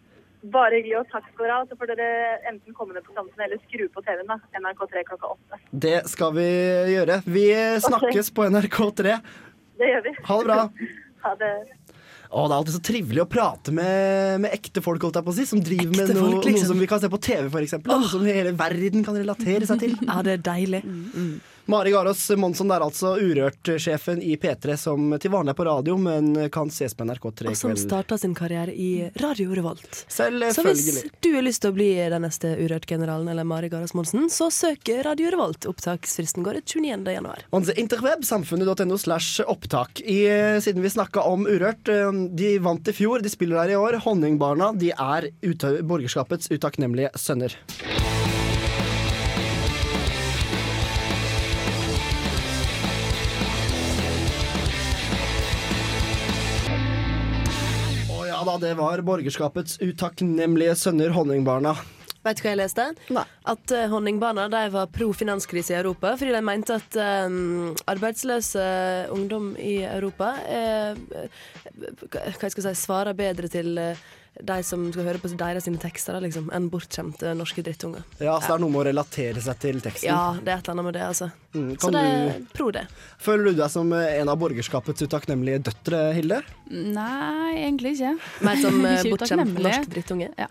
Speaker 17: Bare hyggelig, og takk skal dere ha. Så får dere enten komme ned på Samfunnet eller skru på TV-en. da. NRK3 klokka åtte.
Speaker 1: Det skal vi gjøre. Vi snakkes på NRK3.
Speaker 17: Det gjør vi.
Speaker 1: Ha det bra.
Speaker 17: ha det.
Speaker 1: Å, det er alltid så trivelig å prate med, med ekte folk, holdt jeg på å si, som driver med noe,
Speaker 2: folk, liksom.
Speaker 1: noe som vi kan se på TV, eksempel. Noe som hele verden kan relatere seg til.
Speaker 2: Ja, det er deilig.
Speaker 1: Mari Garås Monsson er altså Urørt-sjefen i P3 som til vanlig er på radio, men kan ses på NRK3
Speaker 2: Og som
Speaker 1: kveld.
Speaker 2: starta sin karriere i Radio Revolt. Så hvis du har lyst til å bli den neste Urørt-generalen eller Mari Garås Monsen, så søk Radio Revolt. Opptaksfristen går ut 29. januar.
Speaker 1: On the interweb, samfunnet.no slash opptak. I, eh, siden vi snakka om Urørt, eh, de vant i fjor, de spiller der i år. Honningbarna de er ute, borgerskapets utakknemlige sønner. Det var borgerskapets utakknemlige sønner, Honningbarna.
Speaker 2: Vet du hva jeg leste? At uh, Honningbarna de var pro finanskrise i Europa fordi de mente at um, arbeidsløse ungdom i Europa uh, hva jeg si, svarer bedre til eh, de som skal høre på deres sine tekster, liksom, enn bortskjemte norske drittunger.
Speaker 1: Ja, så det er noe med å relatere seg til teksten.
Speaker 2: Ja, det er et eller annet med det, altså.
Speaker 1: Mm,
Speaker 2: Så
Speaker 1: kan
Speaker 2: det er pro det.
Speaker 1: føler du deg som eh, en av borgerskapets utakknemlige døtre, Hilde?
Speaker 3: Nei, egentlig ikke.
Speaker 2: Mer som eh, bortskjemt norsk drittunge.
Speaker 3: Ja.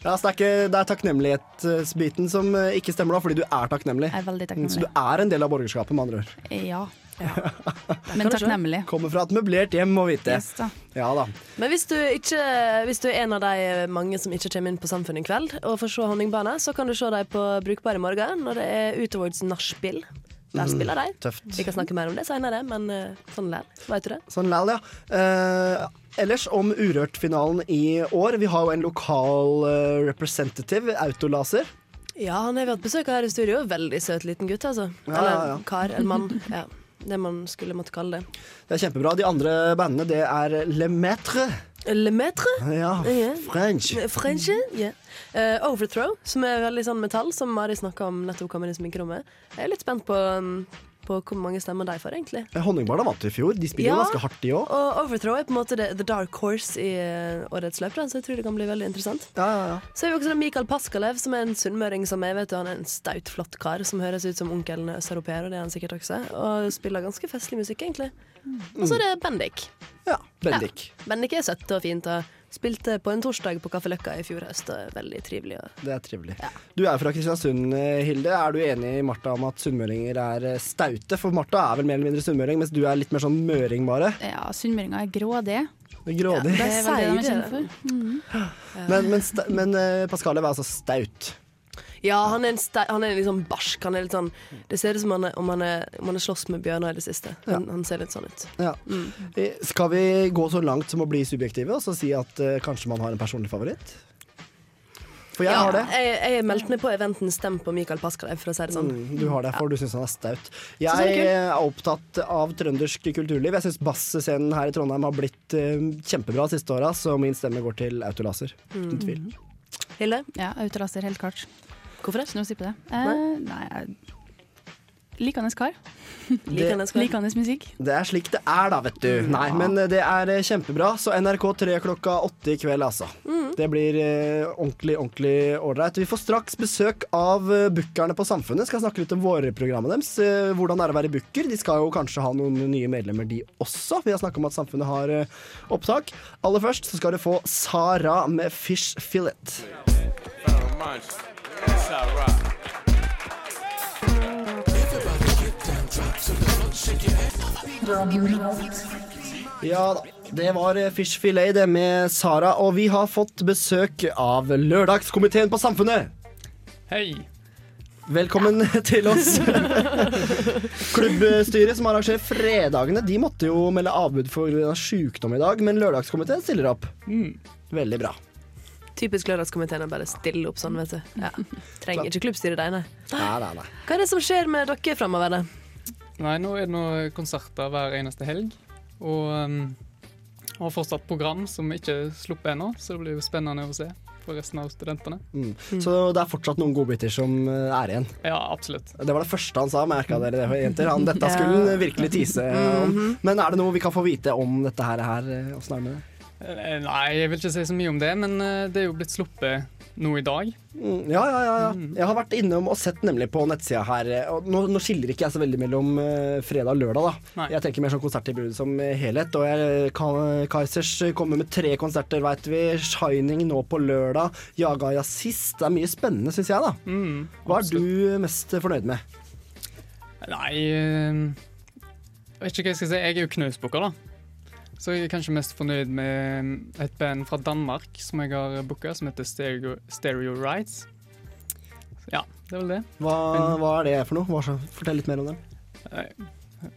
Speaker 1: Ja, så det er, ikke, det er takknemlighetsbiten som eh, ikke stemmer da, fordi du er takknemlig.
Speaker 3: Jeg er veldig
Speaker 1: Mm,
Speaker 3: takknemlig.
Speaker 1: Så du er en del av borgerskapet, med andre ord.
Speaker 3: Ja. Men takknemlig.
Speaker 1: Kommer fra et møblert hjem, må vite.
Speaker 3: Yes, da.
Speaker 1: Ja da.
Speaker 2: Men hvis du, ikke, hvis du er en av de mange som ikke kommer inn på Samfunnet i kveld, og får se Honningbarna, så kan du se dem på Brukbar i morgen når det er Utowards nachspiel. Der
Speaker 1: Mm,
Speaker 2: spiller de.
Speaker 1: tøft.
Speaker 2: Vi kan snakke mer om det senere, men eh, sånn lær. veit du det?
Speaker 1: Sånn læl, ja. Eh, ellers om Urørt-finalen i år. Vi har jo en lokal eh, representative, Autolaser.
Speaker 2: Ja, han har vi hatt besøk av her i studio. Veldig søt liten gutt, altså.
Speaker 1: Ja,
Speaker 2: Eller
Speaker 1: ja, ja.
Speaker 2: kar eller mann. Ja. Det man skulle måtte kalle det.
Speaker 1: Det er kjempebra. De andre bandene, det er Le Maitre
Speaker 2: Le Maitre?
Speaker 1: Ja,
Speaker 2: Ja.
Speaker 1: French.
Speaker 2: French, yeah. Uh, Overthrow, som er veldig sånn metall, som Mari snakka om nettopp kom inn i sminkerommet. Jeg er litt spent på, um, på hvor mange stemmer de får, egentlig.
Speaker 1: Honningbarna vant i fjor. De spiller jo ganske hardt, de òg.
Speaker 2: Og Overthrow er på en måte the, the dark horse i eh, årets løp, da, så jeg tror det kan bli veldig interessant.
Speaker 1: Ja, ja, ja.
Speaker 2: Så er vi også Mikael Paskalev, som er en sunnmøring som jeg vet, og han er en staut, flott kar som høres ut som onkelen østeuropeer, og det er han sikkert også, og spiller ganske festlig musikk, egentlig. Og så er det Bendik.
Speaker 1: Ja, Bendik.
Speaker 2: Ja. Bendik er søtt og fint, og spilte på en torsdag på Kaffe Løkka i fjor høst, veldig trivelig.
Speaker 1: Det er trivelig. Du er fra Kristiansund, eh, Hilde. Er du enig i Martha om at sunnmøringer er eh, staute? For Martha er vel mer eller mindre sunnmøring, mens du er litt mer sånn møring, bare.
Speaker 3: Ja, sunnmøringer er grådige.
Speaker 1: Grådig.
Speaker 3: Det er veldig det man
Speaker 2: er
Speaker 3: kjenner for. Mhm.
Speaker 1: Men, men, men eh, Pascalev er altså staut.
Speaker 2: Ja, han er, en ste han er liksom barsk. Han er litt sånn, det ser ut som han er, om han er, om han er slåss med bjørner i det siste. Han, han ser litt sånn ut.
Speaker 1: Ja. Mm. Skal vi gå så langt som å bli subjektive og så si at uh, kanskje man har en personlig favoritt? For jeg
Speaker 2: ja,
Speaker 1: har det.
Speaker 2: Jeg, jeg meldte meg på eventen Stem på Mikael Paskalev, for å si det sånn.
Speaker 1: Mm, du har det, for du syns han er staut.
Speaker 2: Er
Speaker 1: Jeg er opptatt av trøndersk kulturliv. Jeg syns basscenen her i Trondheim har blitt uh, kjempebra de siste åra, så min stemme går til Autolaser. Uten
Speaker 2: Mm.
Speaker 1: tvil.
Speaker 2: Hilde?
Speaker 3: Ja, Autolaser, helt klart.
Speaker 2: Hvorfor det?
Speaker 3: Ikke noe å si på det. Eh, nei, jeg- Likandes kar.
Speaker 2: Likandes kar.
Speaker 3: Musikk.
Speaker 1: Det er slik det er, da, vet du. Nei, men eh, det er eh, kjempebra. Så NRK3 klokka åtte i kveld, altså.
Speaker 2: Mm.
Speaker 1: Det blir eh, ordentlig, ordentlig ålreit. Vi får straks besøk av uh, bookerne på Samfunnet. Skal snakke litt om vårprogrammet deres. Eh, hvordan er det å være booker? De skal jo kanskje ha noen nye medlemmer, de også. Vi har snakka om at Samfunnet har eh, opptak. Aller først så skal du få Sara med Fish Fillet. Ja da. Det var eh, Fish Fillet det med Sara, og vi har fått besøk av Lørdagskomiteen på Samfunnet.
Speaker 18: Hei.
Speaker 1: Velkommen til oss. Klubbstyret som arrangerer fredagene, de måtte jo melde avbud for sykdom i dag, men Lørdagskomiteen stiller opp.
Speaker 18: Mm.
Speaker 1: Veldig bra.
Speaker 2: Typisk lørdagskomiteen å bare stille opp sånn, vet du. Ja. Trenger ikke klubbstyret deg, nei. Hva er det som skjer med dere framover, da?
Speaker 18: Nei, nå er det noen konserter hver eneste helg. Og um, har fortsatt program som ikke er sluppet ennå, så det blir jo spennende å se for resten av studentene.
Speaker 1: Mm. Så det er fortsatt noen godbiter som eh, er igjen.
Speaker 18: Ja, absolutt.
Speaker 1: Det var det første han sa, merka dere det, jenter? Han, dette skulle han virkelig tise om.
Speaker 18: Mhm.
Speaker 1: Men er det noe vi kan få vite om dette her? Åssen er det med det?
Speaker 18: Eh, Nei, jeg vil ikke si så mye om det, men eh, det er jo blitt sluppet nå i dag.
Speaker 1: Mm, ja, ja, ja, ja. Jeg har vært innom og sett nemlig på nettsida her. eh, nå, nå skiller ikke jeg så veldig mellom fredag og lørdag, da.
Speaker 18: Nei.
Speaker 1: Jeg tenker mer sånn konserttilbud som helhet. Og jeg, Kaizers kommer med tre konserter, veit vi. Shining nå på lørdag. Jaga ja sist. Det er mye spennende, syns jeg, da.
Speaker 18: Mm,
Speaker 1: Hva er du mest fornøyd med?
Speaker 18: Nei Jeg vet ikke hva jeg skal si. Jeg er jo knausbooker, da. Så jeg er kanskje mest fornøyd med et band fra Danmark som jeg har booka, som heter Stereo, Stereo Rights. Så ja, det er vel det.
Speaker 1: Hva, hva er det for noe? Hva, fortell litt mer om dem.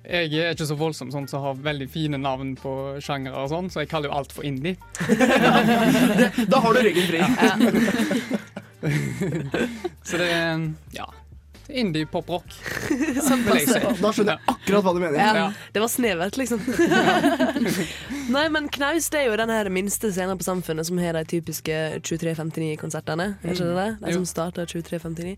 Speaker 18: Jeg er ikke så voldsom sånn som har veldig fine navn på sjangere og sånn, så jeg kaller jo alt for indie.
Speaker 1: Da har du ryggen fri.
Speaker 18: så det er ja, indie poprock.
Speaker 1: Da skjønner jeg akkurat hva du mener.
Speaker 2: Ja, det var snevert, liksom. Nei, men Knaus det er jo den her minste scenen på Samfunnet som har de typiske 2359-konsertene. Er ikke det det? De som starter 2359.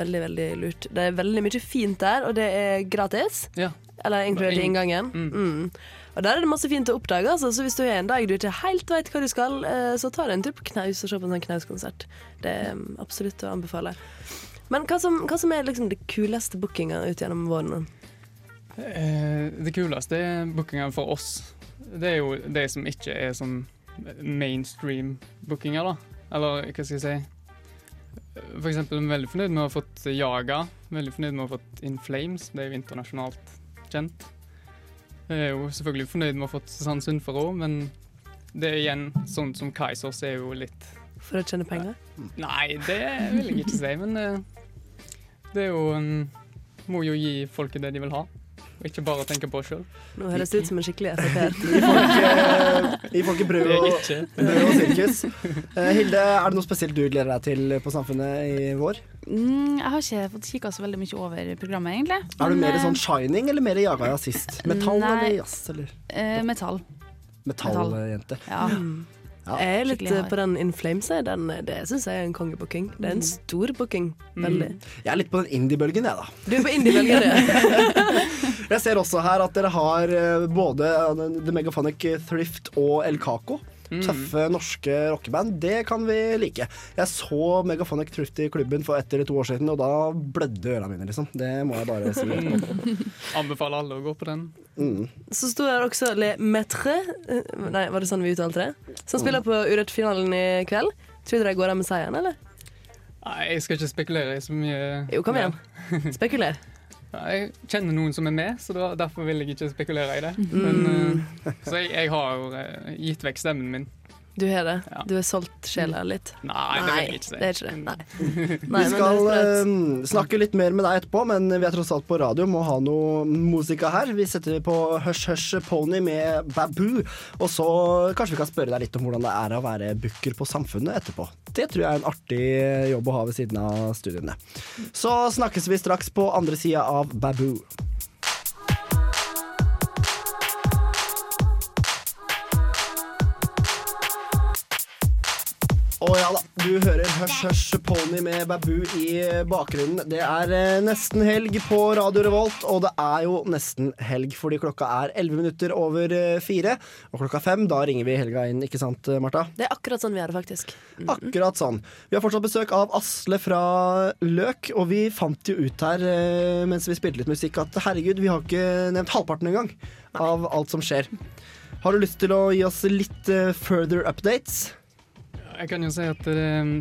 Speaker 2: Veldig, veldig lurt. Det er veldig mye fint der, og det er gratis.
Speaker 18: Ja.
Speaker 2: Eller inkludert i inngangen. Mm. Og der er det masse fint å oppdage. Altså. Så hvis du har en dag du ikke helt vet hva du skal, eh, så ta deg en tur på Knaus og se på en sånn Knaus-konsert. Det er mm, absolutt å anbefale. Men hva som, hva som er liksom det kuleste bookinga ut gjennom våren?
Speaker 18: Eh, det kuleste er bookinga for oss. Det er jo de som ikke er sånn mainstream bookinger, da. Eller hva skal jeg si For eksempel veldig fornøyd med å ha fått Jaga. Veldig fornøyd med å ha fått In Flames. Det er jo internasjonalt kjent. Jeg er jo selvfølgelig fornøyd med å ha fått Susann Sundfør òg, men det er igjen sånn som Kaizers er jo litt
Speaker 2: For å tjene penger?
Speaker 18: Nei, det vil jeg ikke si, men eh, det er jo um, Må jo gi folket det de vil ha, og ikke bare tenke på sjøl.
Speaker 2: Nå høres det ut som en skikkelig.
Speaker 1: Vi får ikke brød og, brød og sirkus. Eh, Hilde, er det noe spesielt du gleder deg til på Samfunnet i vår?
Speaker 3: Mm, jeg har ikke fått kikka så veldig mye over programmet, egentlig.
Speaker 1: Er du mer
Speaker 3: eh,
Speaker 1: sånn shining eller mer jaga jazzist? Metall
Speaker 3: Nei.
Speaker 1: eller jazz? Eller
Speaker 3: Uh, metall.
Speaker 1: metalljente?
Speaker 3: Ja.
Speaker 1: Ja.
Speaker 2: Jeg er litt eh, på den In Flames. Den, eh, det syns jeg er en kongebooking. Det er en stor booking. Veldig.
Speaker 1: Jeg er litt på den indie-bølgen, jeg, da.
Speaker 2: Du er på indie-bølgen, du.
Speaker 1: Jeg ser også her at dere har eh, både The Megaphonic Thrift og El Caco.
Speaker 18: Mm.
Speaker 1: Tøffe norske rockeband. Det kan vi like. Jeg så Megaphonic Thrift i klubben for ett eller to år siden, og da blødde ørene mine, liksom. Det må jeg bare si.
Speaker 18: Mm. Anbefaler alle å gå på den.
Speaker 1: Mm.
Speaker 2: Så sto der også Le Metre eh, Nei, var det sånn vi uttalte det? Som spiller på Urett-finalen i kveld. Tror du de går av med seieren, eller?
Speaker 18: Nei, jeg skal ikke spekulere i så mye.
Speaker 2: Jo, kom igjen. Spekuler.
Speaker 18: Ja, jeg kjenner noen som er med, så da, derfor vil jeg ikke spekulere i det.
Speaker 2: Mm.
Speaker 18: Men, mm. så jeg, jeg har eh, gitt vekk stemmen min.
Speaker 2: Du har det. Du har solgt sjela litt.
Speaker 18: Nei, det er ikke det.
Speaker 2: Det er ikke det. Nei.
Speaker 1: Vi
Speaker 2: Nei, vi
Speaker 1: skal eh, snakke litt mer med deg etterpå, men vi er tross alt på radio, må ha noe musika her. Vi setter på Hush Hush Pony med Baboo, og så kanskje vi kan spørre deg litt om hvordan det er å være booker på Samfunnet etterpå. Det tror jeg er en artig jobb å ha ved siden av studiene. Så snakkes vi straks på andre sida av Baboo. Å ja da, du hører Hush Hush Pony med Babu i bakgrunnen. Det er eh, nesten helg på Radio Revolt, og det er jo nesten helg fordi klokka er 11 minutter over eh, fire. Og klokka fem, da ringer vi helga inn, ikke sant eh, Marta?
Speaker 2: Det er akkurat sånn vi har det, faktisk.
Speaker 1: Akkurat sånn. Vi har fortsatt besøk av Asle fra Løk, og vi fant jo ut her mens vi spilte litt musikk at herregud, vi har ikke nevnt halvparten engang av alt som skjer. Har du lyst til å gi oss litt further updates?
Speaker 18: Jeg kan jo si at det,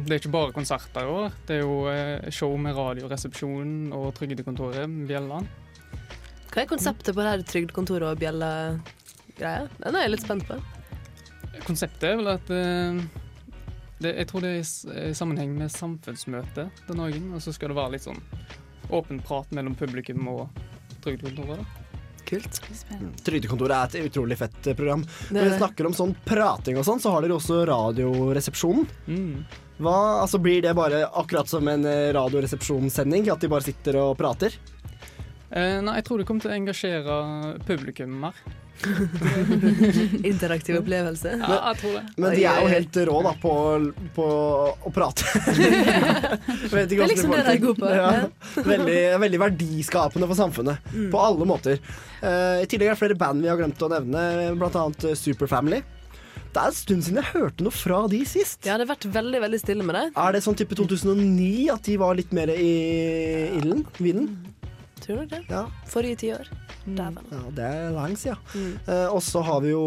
Speaker 18: det er ikke bare konserter i år. Det er jo eh, show med Radioresepsjonen og Trygdekontoret Bjelland.
Speaker 2: Hva er konseptet på det her trygdekontoret og bjella-greia? Den er jeg litt spent på.
Speaker 18: Konseptet er vel at eh, det, Jeg tror det er i i sammenheng med samfunnsmøte den dagen. Og så skal det være litt sånn åpen prat mellom publikum og Trygdekontoret. da.
Speaker 2: Kult.
Speaker 1: Trygdekontoret er et utrolig fett eh, program.
Speaker 2: Det
Speaker 1: Når vi snakker om sånn prating og sånn, så har dere også Radioresepsjonen. Hva, altså Blir det bare akkurat som en eh, radioresepsjonssending? At de bare sitter og prater?
Speaker 18: Eh, nei, jeg tror det kommer til å engasjere publikum mer.
Speaker 2: Interaktiv opplevelse.
Speaker 18: Ja, jeg tror det.
Speaker 1: Men de er jo helt rå da på, på å prate.
Speaker 2: Det er liksom det de er gode på,
Speaker 1: Ja. Veldig, veldig verdiskapende for samfunnet.
Speaker 2: Mm.
Speaker 1: På alle måter. Uh, I tillegg er det flere band vi har glemt å nevne, annet eh, Superfamily. Det er en stund siden jeg hørte noe fra de sist.
Speaker 2: Ja, det har vært veldig veldig stille med det.
Speaker 1: Er det sånn type 2009 at de var litt mer i ilden? Vinden?
Speaker 2: Tror nok det.
Speaker 1: Ja.
Speaker 2: Forrige tiår. Dæven.
Speaker 1: Ja, det er lenge siden.
Speaker 2: Mm.
Speaker 1: Eh, og så har vi jo,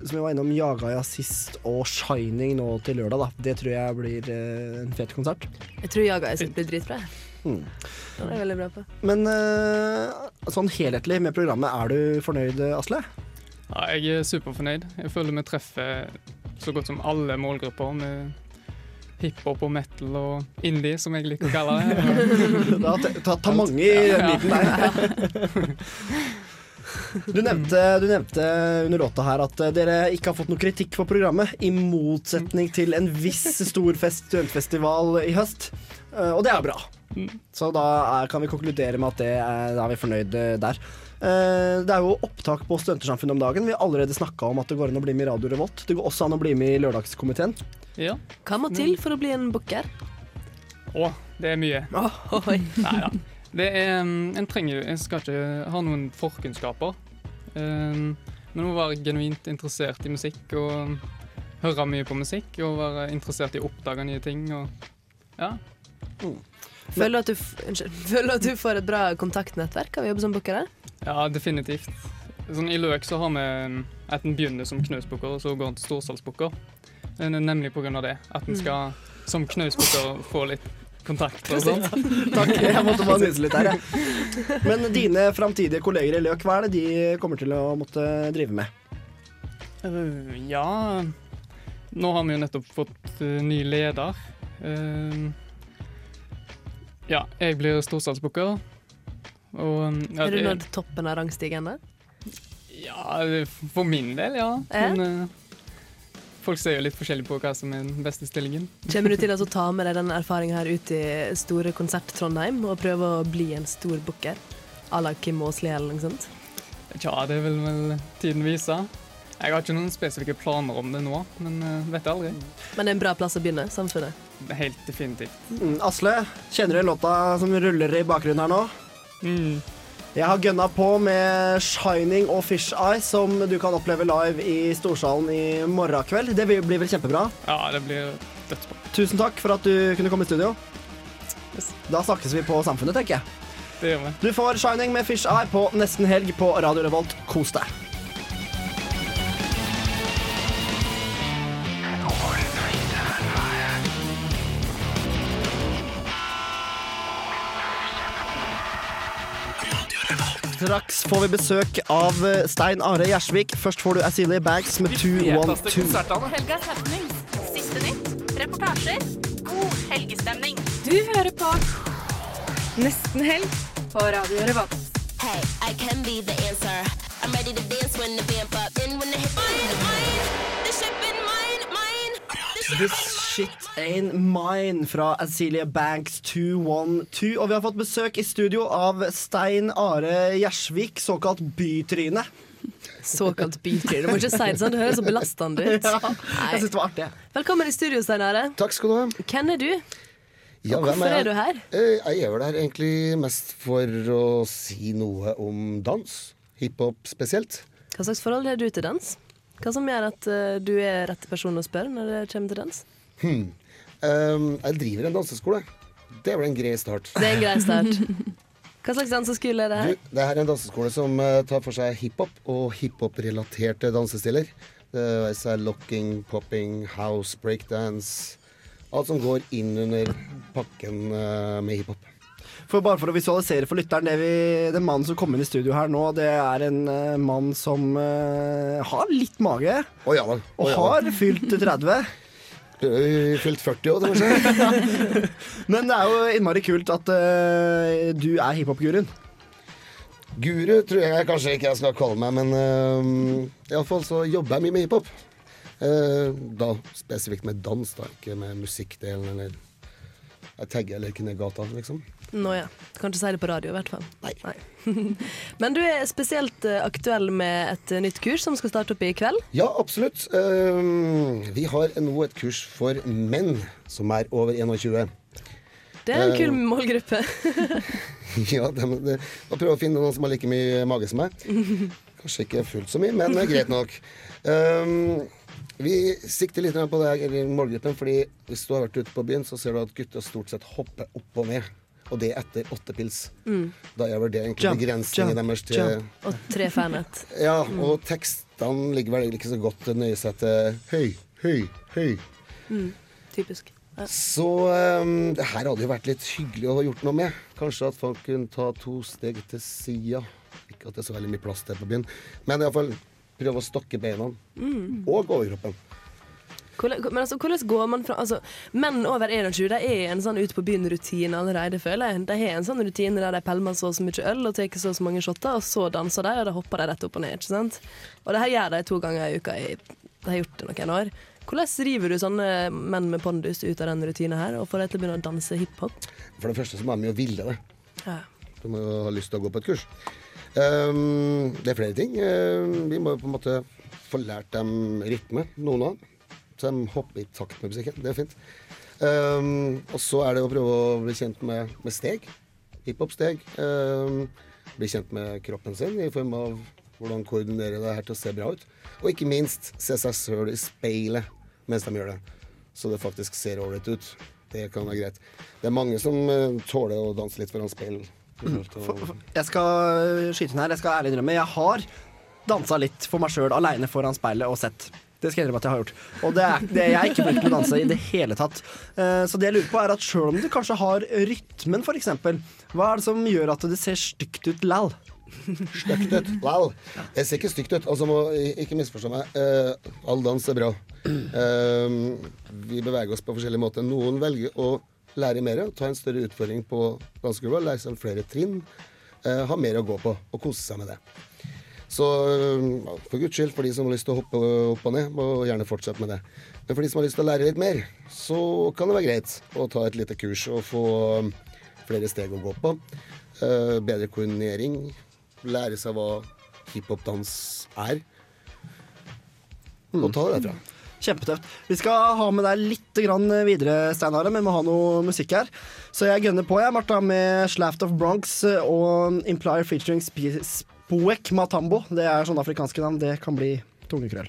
Speaker 1: som vi var innom, Jaga Jazzist og Shining nå til lørdag. da Det tror jeg blir eh, en fet konsert.
Speaker 2: Jeg tror Jaga er blir dritbra.
Speaker 1: Mm.
Speaker 2: Det er jeg veldig bra på.
Speaker 1: Men eh, sånn helhetlig med programmet, er du fornøyd, Asle?
Speaker 18: Ja, jeg er superfornøyd. Jeg føler vi treffer så godt som alle målgrupper med hiphop og metal og indie, som jeg liker å kalle det.
Speaker 1: Det har tatt- tatt tatt mange i den biten der. Du nevnte, du nevnte under låta her at dere ikke har fått noe kritikk på programmet, i motsetning til en viss stor fest, studentfestival i høst. Eh, Og det er bra. Så da er, kan vi konkludere med at det er, da er vi fornøyde der. Eh, Det er jo opptak på Studentersamfunnet om dagen. Vi har allerede snakka om at det går an å bli med i Radio Revolt. Det går også an å bli med i Lørdagskomiteen.
Speaker 18: Ja.
Speaker 2: Hva må til for å bli en booker?
Speaker 18: Å, det er mye. Neida. Det er En trenger En skal ikke ha noen forkunnskaper. Um, men må være genuint interessert i musikk og høre mye på musikk og være interessert i å oppdage nye ting og Ja.
Speaker 2: Føler du at du, unnskyld, føler du at du får et bra kontaktnettverk av å jobbe som booker? der?
Speaker 18: Ja, definitivt. Sånn, I Løk så har vi um, at en begynner som knausbukker, og så går en til storsalgsbooker. Det er Nemlig pga. det. At en
Speaker 1: Mm.
Speaker 18: skal som knausbukker, få litt kontakt og sånt.
Speaker 1: Takk, jeg måtte bare nyse litt her, jeg. Men dine framtidige kolleger i Løk, hva er det de kommer til å måtte drive med?
Speaker 18: Uh, ja Nå har vi jo nettopp fått uh, ny leder. Uh, ja, jeg blir storsalgsbooker. Og ja,
Speaker 2: Har du nådd toppen av rangstigen? da?
Speaker 18: Ja, for min del, ja.
Speaker 2: Eh?
Speaker 18: Men uh, folk ser jo litt forskjellig på hva som er den beste stillingen.
Speaker 2: Kommer du til å ta med deg den erfaringen her ut i store konsert Trondheim og prøve å bli en stor booker? À la Kim Aasli eller noe sånt?
Speaker 18: Tja, det vil vel tiden vise. Jeg har ikke noen spesifikke planer om det nå, men vet vet aldri.
Speaker 2: Men det er en bra plass å begynne, samfunnet.
Speaker 18: Helt definitivt.
Speaker 1: Mm, Asle, kjenner du låta som ruller i bakgrunnen her nå? Jeg har gønna på med 'Shining' og 'Fish Eye', som du kan oppleve live i Storsalen i morgen kveld. Det blir vel kjempebra.
Speaker 18: Ja, det blir dødsbra.
Speaker 1: Tusen takk for at du kunne komme i studio. Da snakkes vi på Samfunnet, tenker jeg.
Speaker 18: Det gjør vi.
Speaker 1: Du får 'Shining' med 'Fish Eye' på nesten helg på Radio Revolt. Kos deg. Straks får vi besøk av Stein Are Gjersvik. Først får du Asilie Bags med 212.
Speaker 6: Helgas happenings. Siste nytt. Reportasjer. God helgestemning.
Speaker 5: Du hører på Nesten helg på Radio Revolt.
Speaker 14: Hey, I can be the answer. I'm ready to dance when the vamp up. Then when the hip mine, mine, the ship in mine, mine.
Speaker 1: This shit ain't mine fra Azelia Banks 212. Og vi har fått besøk i studio av Stein Are Gjersvik, såkalt bytryne.
Speaker 2: Såkalt bytryne. Du må ikke si det sånn, det høres så belastende ut.
Speaker 1: Ja, jeg synes det var artig.
Speaker 2: Velkommen i studio, Stein Are.
Speaker 19: Takk skal du ha.
Speaker 2: Hvem er du?
Speaker 19: Ja,
Speaker 2: Og
Speaker 19: hvem
Speaker 2: hvorfor
Speaker 19: jeg?
Speaker 2: er du her?
Speaker 19: Eh, Jeg er vel her egentlig mest for å si noe om dans. Hiphop spesielt.
Speaker 2: Hva slags forhold har du til dans? Hva som gjør at eh, du er rette person å spørre når det kommer til dans?
Speaker 19: Hmm. Um, jeg driver en danseskole. Det er vel en grei start.
Speaker 2: Det er en grei start. Hva slags danseskole er det her?
Speaker 19: Du, det her er en danseskole som uh, tar for seg hiphop og hiphop-relaterte dansestiller. Det er seg locking, popping, house, breakdance. Alt som går inn under pakken uh, med hiphop.
Speaker 1: For bare for å visualisere for lytteren, det vi, den mannen som kom inn i studio her nå, det er en uh, mann som har litt mage.
Speaker 19: Oh, ja da.
Speaker 1: Og
Speaker 19: ja da.
Speaker 1: har fylt 30.
Speaker 19: Øh, Fylt 40 år, kanskje.
Speaker 1: Men det er jo innmari kult at uh, du er hiphop-guruen.
Speaker 19: Guru tror jeg kanskje ikke jeg skal kalle meg, men uh, iallfall så jobber jeg mye med hiphop. Uh, da spesifikt med dans, da, ikke med musikkdelen eller Jeg tagger eller ikke ned gata, liksom.
Speaker 2: Nå ja. Kan ikke si det på radio, i hvert fall. Nei. Nei. Men du er spesielt eh, aktuell med et eh, nytt kurs som skal starte opp i kveld.
Speaker 19: Ja, absolutt. Eh, vi har nå et kurs for menn som er over 21.
Speaker 2: Det er en
Speaker 19: Eh,
Speaker 2: kul målgruppe.
Speaker 19: ja, det, det, da prøver å finne noen som har like mye mage som meg. Kanskje ikke fullt så mye, men greit nok. Um, vi sikter litt på det her, målgruppen, fordi hvis du har vært ute på byen, så ser du at gutter stort sett hopper opp og ned. Og det etter åtte pils.
Speaker 2: Mm.
Speaker 19: Da er vel det egentlig
Speaker 2: Jump,
Speaker 19: begrensningen
Speaker 2: jump,
Speaker 19: deres til
Speaker 2: jump. Og tre fanet.
Speaker 19: Ja,
Speaker 2: Mm.
Speaker 19: og tekstene ligger vel ikke så godt nøye seg til høy, høy, høy.
Speaker 2: Mm. Typisk.
Speaker 19: Så um, det her hadde jo vært litt hyggelig å ha gjort noe med. Kanskje at folk kunne ta to steg til sida. Ikke at det er så veldig mye plass til på byen, men iallfall prøve å stokke beina
Speaker 2: Mm.
Speaker 19: og overkroppen.
Speaker 2: Men altså, hvordan går man fra altså, Menn over 21 de er en sånn ute på byen-rutine allerede, føler jeg. De har en sånn rutine der de pelmer så og så mye øl og tar så og så mange shotter, og så danser de, og da hopper de rett opp og ned. ikke sant? Og det her gjør de to ganger i uka. i- De har gjort det noen år. Hvordan river du sånne menn med pondus ut av den rutinen her, og får dem til å begynne å danse hiphop?
Speaker 19: For det første så må de jo ville det.
Speaker 2: Ja.
Speaker 19: Du må jo ha lyst til å gå på et kurs. Um, det er flere ting. Um, vi må jo på en måte få lært dem rytme, noen av dem. Så jeg hopper i takt med musikken. Det er fint. Um, og så er det å prøve å bli kjent med, med steg. Hiphop-steg. Um, bli kjent med kroppen sin i form av hvordan koordinere det her til å se bra ut. Og ikke minst se seg sjøl i speilet mens de gjør det. Så det faktisk ser ålreit ut. Det kan være greit. Det er mange som uh, tåler å danse litt foran speil. å-
Speaker 1: Jeg skal skyte inn her. Jeg skal ærlig innrømme Jeg har dansa litt for meg sjøl aleine foran speilet og sett. Det skal jeg innrømme at jeg har gjort. Og det er, det jeg ikke flink til å danse i det hele tatt. Uh, Så det jeg lurer på er at sjøl om du kanskje har rytmen, f.eks., hva er det som gjør at det ser stygt ut lal?
Speaker 19: Stygt ut. Lal. Det ser ikke stygt ut. Altså, må ikke misforstå meg. Uh, all dans er bra. Uh, vi beveger oss på forskjellige måter. Noen velger å lære mer, ta en større utfordring på dansegulvet, lære seg flere trinn, ha mer å gå på og kose seg med det. Så eh, for guds skyld, for de som har lyst til å hoppe opp og ned, må gjerne fortsette med det. Men for de som har lyst til å lære litt mer, så kan det være greit å ta et lite kurs og få um, flere steg å gå på. Eh, bedre koordinering. Lære seg hva hiphopdans er. Og ta det derfra.
Speaker 1: Kjempetøft. Vi skal ha med deg litt videre, Steinar, men vi må ha noe musikk her. Så jeg gønner på, jeg, Martha, med Slaft of Bronx og Implier featuring Sp Spoek Matambo. Det er sånne afrikanske navn. Det kan bli tungekrøll.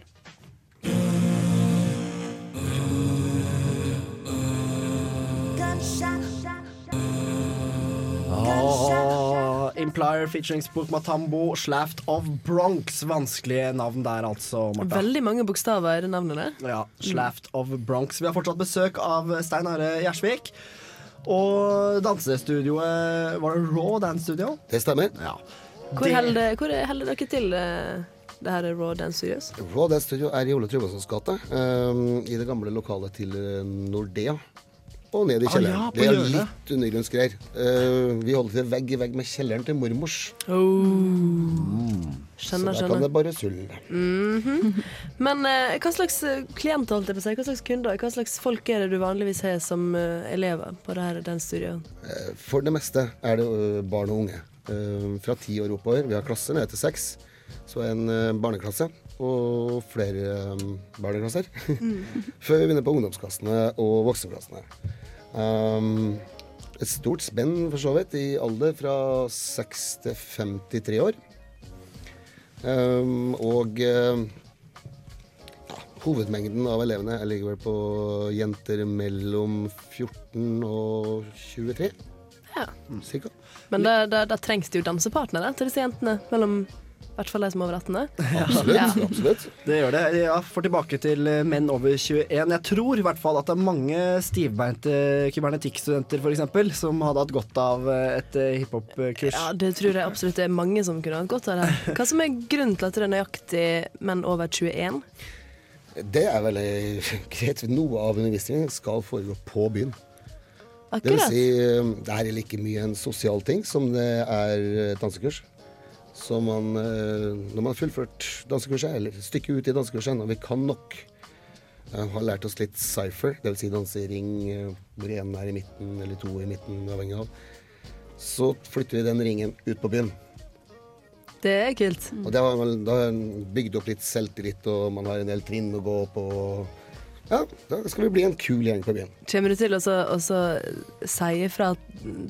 Speaker 1: Ah, Implier featuring Spook Matambo, Slaft of Bronx. Vanskelige navn der, altså, Martha.
Speaker 2: Veldig mange bokstaver i det navnet.
Speaker 1: Ja, Slaft of Bronx. Vi har fortsatt besøk av Stein Are Gjersvik. Og dansestudioet Var det Raw Dance Studio?
Speaker 19: Det stemmer.
Speaker 1: Ja.
Speaker 2: Hvor holder hvor holder dere til eh, det her er Raw Dance Studios?
Speaker 19: Raw Dance Studio er i Ole Tryggvasons gate. um, I det gamle lokalet til eh, Nordea. Og ned i
Speaker 1: Ah,
Speaker 19: kjelleren.
Speaker 1: ja,
Speaker 19: det er litt undergrunnsgreier. Uh, vi holder til vegg i vegg med kjelleren til mormors.
Speaker 2: Oh. Skjønner,
Speaker 19: Så der kan det bare sulle.
Speaker 2: Mhm. Men uh, hva slags klienter, holdt jeg på å si, hva slags kunder, hva slags folk er det du vanligvis har som uh, elever på det her dansestudioet?
Speaker 19: Uh, For det meste er det barn og unge. Eh, Fra ti år oppover. Vi har klasser ned til seks. Så en barneklasse og flere barneklasser. barneklasser. Før vi begynner på ungdomsklassene og voksenklassene. Um, et stort spenn for så vidt i alder fra 6 til 53 år. Um, og ja, hovedmengden av elevene ligger vel på jenter mellom 14 og 23.
Speaker 2: Ja.
Speaker 19: Cirka.
Speaker 2: Men da, da, da trengs det jo dansepartnere til disse jentene, mellom i hvert fall de som er over 18.
Speaker 19: Absolutt.
Speaker 2: Ja.
Speaker 19: absolutt.
Speaker 1: Det gjør det. Ja, for tilbake til eh, menn over 21. Jeg tror i hvert fall at det er mange stivbeinte kybernetikkstudenter f.eks. som hadde hatt godt av eh, et eh, hiphop-kurs.
Speaker 2: Ja, det tror jeg absolutt det er mange som kunne hatt godt av det. Hva som er grunnen til at det er nøyaktig menn over 21?
Speaker 19: Det er veldig greit. Noe av undervisningen skal foregå på byen. Det vil si, eh, det er like mye en sosial ting som det er dansekurs. Så man, eh, når man har fullført dansekurset, eller stykket ut i dansekurset, når vi kan nok, eh, har lært oss litt cypher, dvs. Si danse i ring, eh, hvor én er i midten eller to i midten, avhengig av, så flytter vi den ringen ut på byen.
Speaker 2: Det er kult.
Speaker 19: Og det har da har man bygd opp litt selvtillit, og man har en del trinn å gå på. Ja, da skal vi bli en kul gjeng på byen.
Speaker 2: Kommer du til å si ifra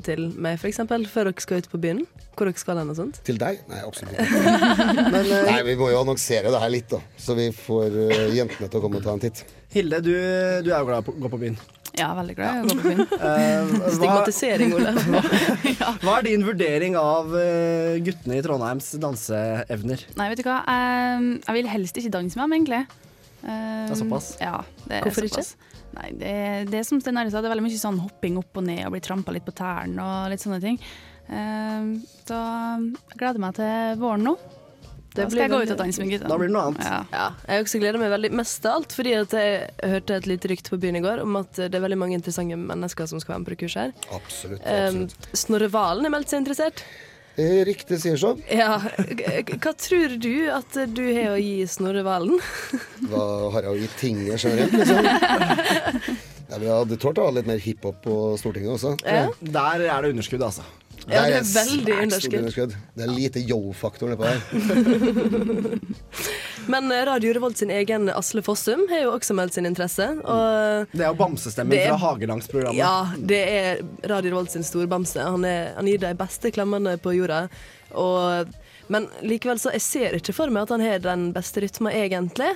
Speaker 2: til meg, f.eks., før dere skal ut på byen? Hvor dere skal hen og sånt?
Speaker 19: Til deg? Nei, absolutt ikke. Nei, vi må jo annonsere det her litt, da. Så vi får uh, jentene til å komme og ta en titt.
Speaker 1: Hilde, du, du er jo glad i å gå på byen.
Speaker 3: Ja, veldig glad i å gå på byen.
Speaker 1: Uh,
Speaker 2: Stigmatisering, Ole.
Speaker 1: Hva er din vurdering av guttene i Trondheims danseevner?
Speaker 3: Nei, vet du hva. Jeg vil helst ikke danse med dem, egentlig. Eh,
Speaker 1: Det er såpass?
Speaker 3: Ja, det er
Speaker 2: Hvorfor ikke?
Speaker 3: Nei, det, det er som Are sa, det er veldig mye sånn hopping opp og ned og bli trampa litt på tærne og litt sånne ting. Eh, så jeg gleder meg til våren nå. Da skal jeg gå ut og danse med gutta.
Speaker 1: Da blir det noe annet.
Speaker 3: Ja.
Speaker 2: Ja, jeg også gleder meg veldig mest av alt fordi at jeg hørte et lite rykte på byen i går om at det er veldig mange interessante mennesker som skal være med på det kurset her.
Speaker 19: Absolutt.
Speaker 2: Um, Snorre Valen er meldt seg interessert.
Speaker 19: Eh, Riktig sier så.
Speaker 2: Ja, Hva tror du at du har å gi Snorre Valen?
Speaker 19: Hva har jeg å gi tinget generelt, liksom? Ja, vi hadde tålt å ha litt mer hiphop på Stortinget også.
Speaker 2: Ja.
Speaker 1: Der er det underskudd, altså.
Speaker 2: Ja, det er veldig underskudd.
Speaker 19: underskudd. Det er lite yo-faktor nedpå her.
Speaker 2: Men eh, Radio Revolt sin egen Asle Fossum har jo også meldt sin interesse. Og
Speaker 1: Det er jo bamsestemmen
Speaker 2: er-
Speaker 1: fra Hagedangsprogrammet.
Speaker 2: Ja, det er Radio Revolt sin storbamse. Han, er, han gir de beste klemmene på jorda. Og, men likevel så jeg ser ikke for meg at han har den beste rytma, egentlig.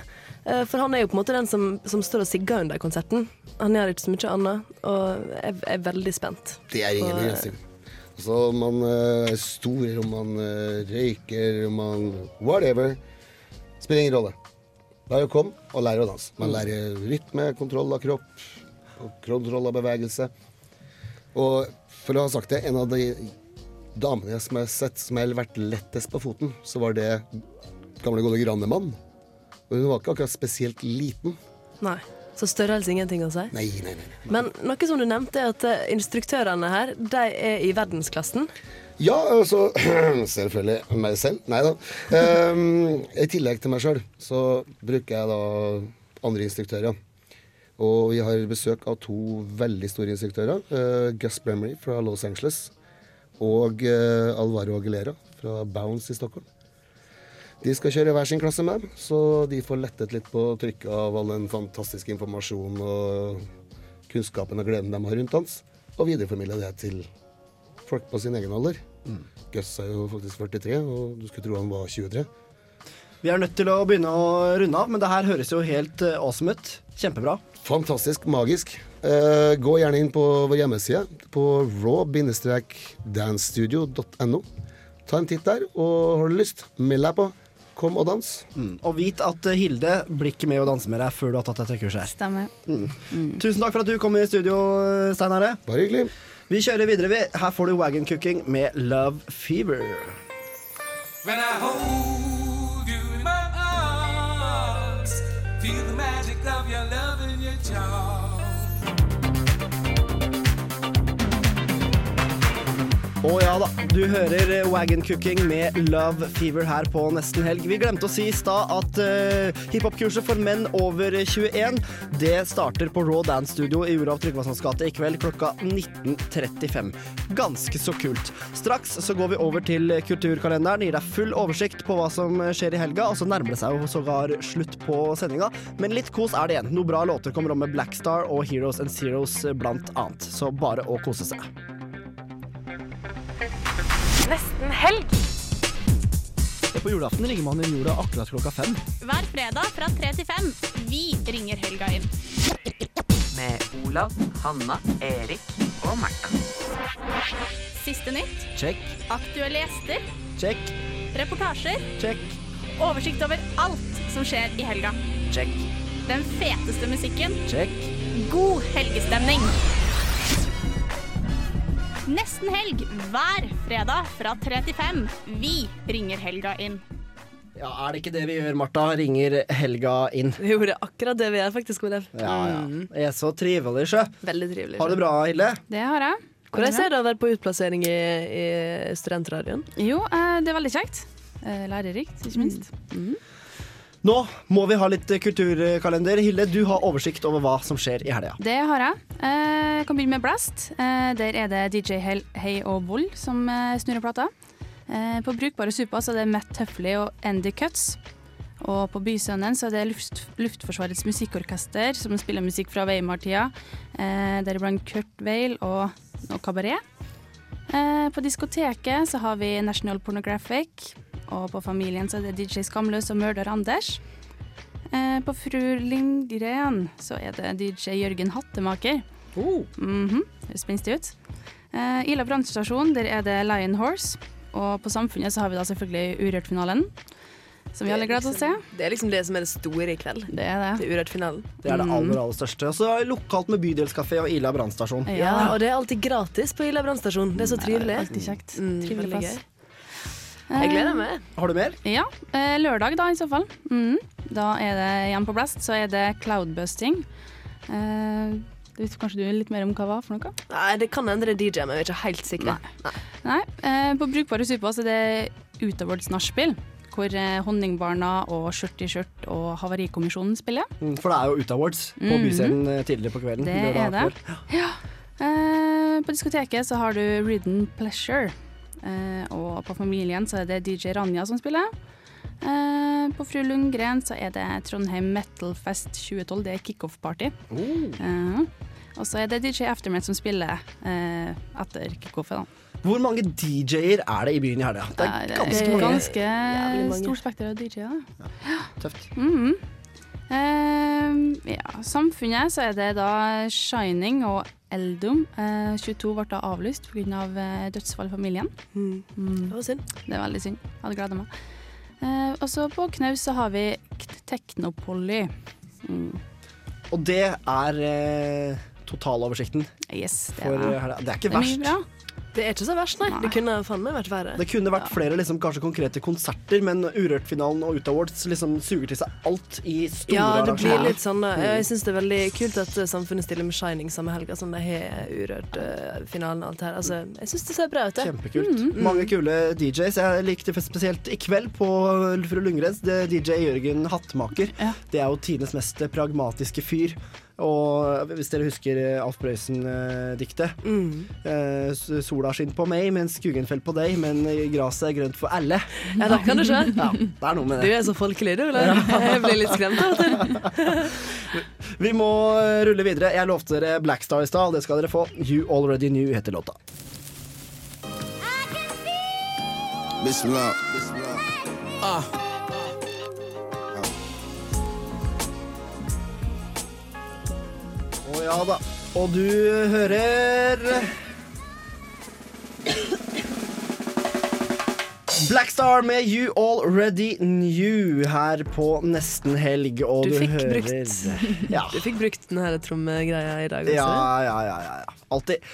Speaker 2: Eh, For han er jo på en måte den som, som står og sigger under konserten. Han gjør ikke så mye annet, og jeg er veldig spent.
Speaker 19: Det er ingen begrensning. Altså, om man eh, er stor, om man eh, røyker, om man whatever. Spiller ingen rolle. Bare kom og lære å danse. Man lærer rytme, kontroll av kropp, og kontroll av bevegelse. Og for å ha sagt det, en av de damene som jeg har sett som har vært lettest på foten, så var det gamle gode Grannemann. Og hun var ikke akkurat spesielt liten.
Speaker 2: Nei. Så størrelse ingenting å si.
Speaker 19: Nei, nei, nei.
Speaker 2: Men noe som du nevnte, er at eh, instruktørene her, de er i verdensklassen.
Speaker 19: Ja, altså Selvfølgelig meg selv. Nei da. Um, I tillegg til meg sjøl så bruker jeg da andre instruktører. Og vi har besøk av to veldig store instruktører. Uh, Gus Bremery fra Los Angeles og uh, Alvaro Aguilera fra Bounce i Stockholm. De skal kjøre hver sin klasse med, så de får lettet litt på trykket av all den fantastiske informasjonen og kunnskapen og gleden de har rundt dans, og videreformidle det til folk på sin egen alder. Gus er jo faktisk 43, og du skulle tro han var 23.
Speaker 1: Vi er nødt til å begynne å runde av, men det her høres jo helt eh, awesome ut. Kjempebra.
Speaker 19: Fantastisk, magisk. Eh, gå gjerne inn på vår hjemmeside på raw-dancestudio.no. Ta en titt der, og har du lyst, meld deg på. Kom og dans.
Speaker 1: Og vit at eh, Hilde blir ikke med å danse med deg før du har tatt dette kurset her.
Speaker 3: Stemmer.
Speaker 1: Tusen takk for at du kom i studio, Stein Are.
Speaker 19: Bare hyggelig.
Speaker 1: Vi kjører videre, vi. Her får du Wagon Cooking med Love Fever.
Speaker 20: When I hold
Speaker 1: Å ja da, du hører Wagon Cooking med Love Fever her på Nesten Helg. Vi glemte å si i stad at uh, hiphop-kurset for menn over 21 det starter på Raw Dance Studio i Olav Tryggvasons gate i kveld klokka 19.35. Ganske så kult. Straks så går vi over til kulturkalenderen, gir deg full oversikt på hva som skjer i helga, og så nærmer det seg jo sågar slutt på sendinga. Men litt kos er det igjen. Noen bra låter kommer om med Blackstar og Heroes and Zeros blant annet. Så bare å kose seg.
Speaker 5: Nesten helg.
Speaker 1: På julaften ringer man inn jorda akkurat klokka fem.
Speaker 6: Hver fredag fra tre til fem. Vi ringer helga inn.
Speaker 21: Med Olav, Hanna, Erik og Martha.
Speaker 6: Siste nytt.
Speaker 1: Check,
Speaker 6: Aktuelle gjester.
Speaker 1: check,
Speaker 6: Reportasjer.
Speaker 1: check,
Speaker 6: Oversikt over alt som skjer i helga.
Speaker 1: check,
Speaker 6: Den feteste musikken.
Speaker 1: check.
Speaker 6: God helgestemning. Nesten helg hver fredag fra 3 til 5. Vi ringer helga inn.
Speaker 1: Ja, Er det ikke det vi gjør, Martha? Ringer helga inn.
Speaker 2: Vi det er akkurat det vi gjør, faktisk. Olav.
Speaker 1: Ja, ja. Jeg er så trivelig, sjø.
Speaker 2: Veldig trivelig.
Speaker 1: Har du det bra, Hilde?
Speaker 3: Det har jeg.
Speaker 2: Hvordan er det å være på utplassering i, i studentradioen?
Speaker 3: Jo, eh, det er veldig kjekt. Eh, Lærerikt, ikke minst. Mm.
Speaker 1: Nå må vi ha litt kulturkalender. Hilde, du har oversikt over hva som skjer i helga.
Speaker 3: Det har jeg. Eh, Jeg kan begynne med Blast. Eh, Der er det DJ Hei og Vold som eh, snurrer plata. Eh, På Brukbare Super så er det Matt Tuffley og Andy Cuts. Og på Bysønnen så er det luft, Luftforsvarets musikkorkester som spiller musikk fra Weimar-tida. Eh, Deriblant Kurt Weil og noe kabaret. Eh, På diskoteket så har vi National Pornographic. Og på Familien så er det DJ Skamløs og Mørder Anders. Eh, på Fru Lindgren så er det DJ Jørgen Hattemaker. Oh! Mhm, Det spenstig ut. Eh, Ila brannstasjon, der er det Lion Horse. Og på Samfunnet så har vi da selvfølgelig Urørt-finalen. som vi alle gleder oss til.
Speaker 2: Det er liksom det som er det store i kveld.
Speaker 3: Det er det.
Speaker 2: Det er Urørt-finalen.
Speaker 1: Det er det aller, aller største. Og så er det lokalt med bydelskafé og Ila brannstasjon.
Speaker 2: Ja. og det er alltid gratis på Ila brannstasjon. Det er så trivelig.
Speaker 3: Alltid kjekt.
Speaker 2: Mm,
Speaker 3: Trivelig
Speaker 2: veldig
Speaker 3: plass.
Speaker 2: Jeg gleder meg.
Speaker 1: Har du mer?
Speaker 3: Ja. eh, Lørdag, da, i så fall. Mm. Da er det igjen på Blast, så er det cloudbusting. Eh, det vet kanskje du litt mer om hva det var for noe?
Speaker 2: Nei, Det kan endre DJ, men vi er ikke helt sikre. Nei.
Speaker 3: Nei. eh, På Brukbare Supås er det Utoverds nachspiel, hvor eh, Honningbarna og Skjørt i skjørt og Havarikommisjonen spiller.
Speaker 1: Mm, For det er jo Utawards på
Speaker 3: Mhm.
Speaker 1: Byscenen eh, tidligere på kvelden.
Speaker 3: Det er det. Ja. Eh, på diskoteket så har du Ridden Pleasure. Eh, og på Familien så er det DJ Ranja som spiller. Eh, på Fru Lundgren så er det Trondheim Metal Fest 2012. Det er kickoff-party. Eh, og så er det DJ Aftermath som spiller eh, etter kickoffet. da.
Speaker 1: Hvor mange DJ-er er det i byen i helga? Det er
Speaker 3: det
Speaker 1: ganske
Speaker 3: er
Speaker 1: mange.
Speaker 3: ganske
Speaker 2: mange.
Speaker 3: stort spekter av DJ-er. Ja,
Speaker 1: Tøft.
Speaker 3: Mhm. Eh, ja, samfunnet så er det da Shining og Eldom. Eh, 22 ble da avlyst pga. Av eh, dødsfall i familien.
Speaker 2: Mm. Det var synd.
Speaker 3: Det er veldig synd. Hadde gleda meg. Eh, og så på Knaus så har vi Teknopoly. Mm.
Speaker 1: Og det er eh, totaloversikten
Speaker 3: Yes, det
Speaker 1: for
Speaker 3: er det.
Speaker 1: helga. Det er ikke
Speaker 3: Det er mye
Speaker 1: verst.
Speaker 3: bra.
Speaker 2: Det er ikke så verst, nei. Det kunne faen meg vært verre.
Speaker 1: Det kunne vært flere liksom, kanskje konkrete konserter, men Urørt-finalen og Ut Awards liksom suger til seg alt i store
Speaker 2: Ja, det blir litt sånn. Jeg syns det er veldig kult at eh, samfunnet stiller med Shining samme helga som de har Urørt-finalen og alt her. Altså, jeg syns det ser bra ut, det.
Speaker 1: Kjempekult.
Speaker 2: Mm.
Speaker 1: Mange kule DJs. Jeg likte spesielt i kveld på Fru Lundgrens. DJ Jørgen Hattmaker. Det er jo tidenes mest pragmatiske fyr. Og hvis dere husker eh, Alf Prøysen-diktet
Speaker 2: Mm.
Speaker 1: eh, Sola skinner på meg, mens skuggen faller på deg, men gresset er grønt for alle.
Speaker 2: Ja, det kan du se.
Speaker 1: Ja, det er noe med det.
Speaker 2: Du er så folkelig, du, Eller? Jeg blir litt skremt av det.
Speaker 1: Vi må eh, rulle videre. Jeg lovte dere Blackstar i stad, det skal dere få. You Already Knew heter låta.
Speaker 22: Bismillah. Ah.
Speaker 1: Ja da. Og du hører Blackstar med You Already New her på nesten helg, og
Speaker 2: Du
Speaker 1: du,
Speaker 2: fikk
Speaker 1: hører
Speaker 2: brukt,
Speaker 1: Ja.
Speaker 2: du fikk brukt den her trommegreia i dag også.
Speaker 1: Ja, ja, ja, ja, ja. Alltid.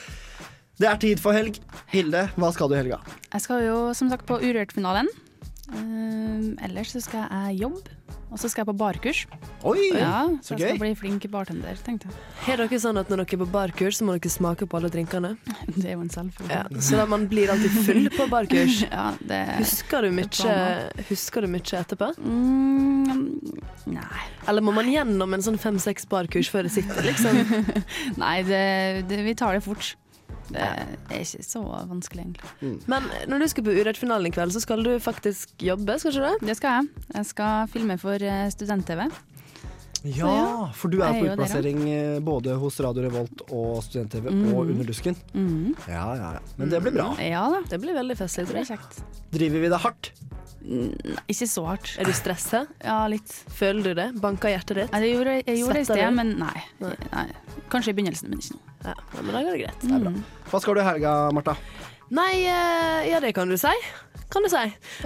Speaker 1: Det er tid for helg. Hilde, hva skal du i helga?
Speaker 3: Jeg skal jo som sagt på Urørt-finalen. Eh, ellers så skal jeg jobbe, og så skal jeg på barkurs.
Speaker 1: Oi,
Speaker 3: ja,
Speaker 1: så
Speaker 3: så jeg skal bli flink bartender, tenkte jeg.
Speaker 2: Har dere sånn at når dere er på barkurs, så må dere smake på alle drinkene?
Speaker 3: Det er jo en selvfølge.
Speaker 2: Ja, så da man blir alltid full på barkurs?
Speaker 3: ja, det
Speaker 2: Husker du mye, husker du mye etterpå?
Speaker 3: Mm, nei.
Speaker 2: Eller må man gjennom en sånn fem-seks barkurs før det sitter, liksom?
Speaker 3: Nei, det, det, vi tar det fort. Det er ikke så vanskelig, egentlig.
Speaker 2: Men når du skal på Urørt-finalen i kveld, så skal du faktisk jobbe, skal ikke det?
Speaker 3: Det skal jeg. Jeg skal filme for eh, student-TV.
Speaker 1: Ja, for du er på
Speaker 3: er ja.
Speaker 1: utplassering eh, både hos Radio Revolt og Student-TV
Speaker 3: mm.
Speaker 1: og Under dusken.
Speaker 3: Mhm.
Speaker 1: Ja, ja, ja. Men det blir bra.
Speaker 3: Ja da.
Speaker 2: Det blir veldig festlig, tror
Speaker 3: Det
Speaker 2: jeg.
Speaker 3: blir kjekt.
Speaker 1: Driver vi det hardt?
Speaker 3: Nei, ikke så hardt.
Speaker 2: Er du stressa?
Speaker 3: Ja, litt.
Speaker 2: Føler du det? Banker hjertet ditt?
Speaker 3: Nei, jeg gjorde, jeg gjorde det i sted, men nei. nei. Kanskje i begynnelsen, men ikke nå.
Speaker 2: Ja, men da går det greit.
Speaker 1: Det er bra. Hva skal du i helga, Marta?
Speaker 2: Nei, eh, ja det kan du si. Kan du si.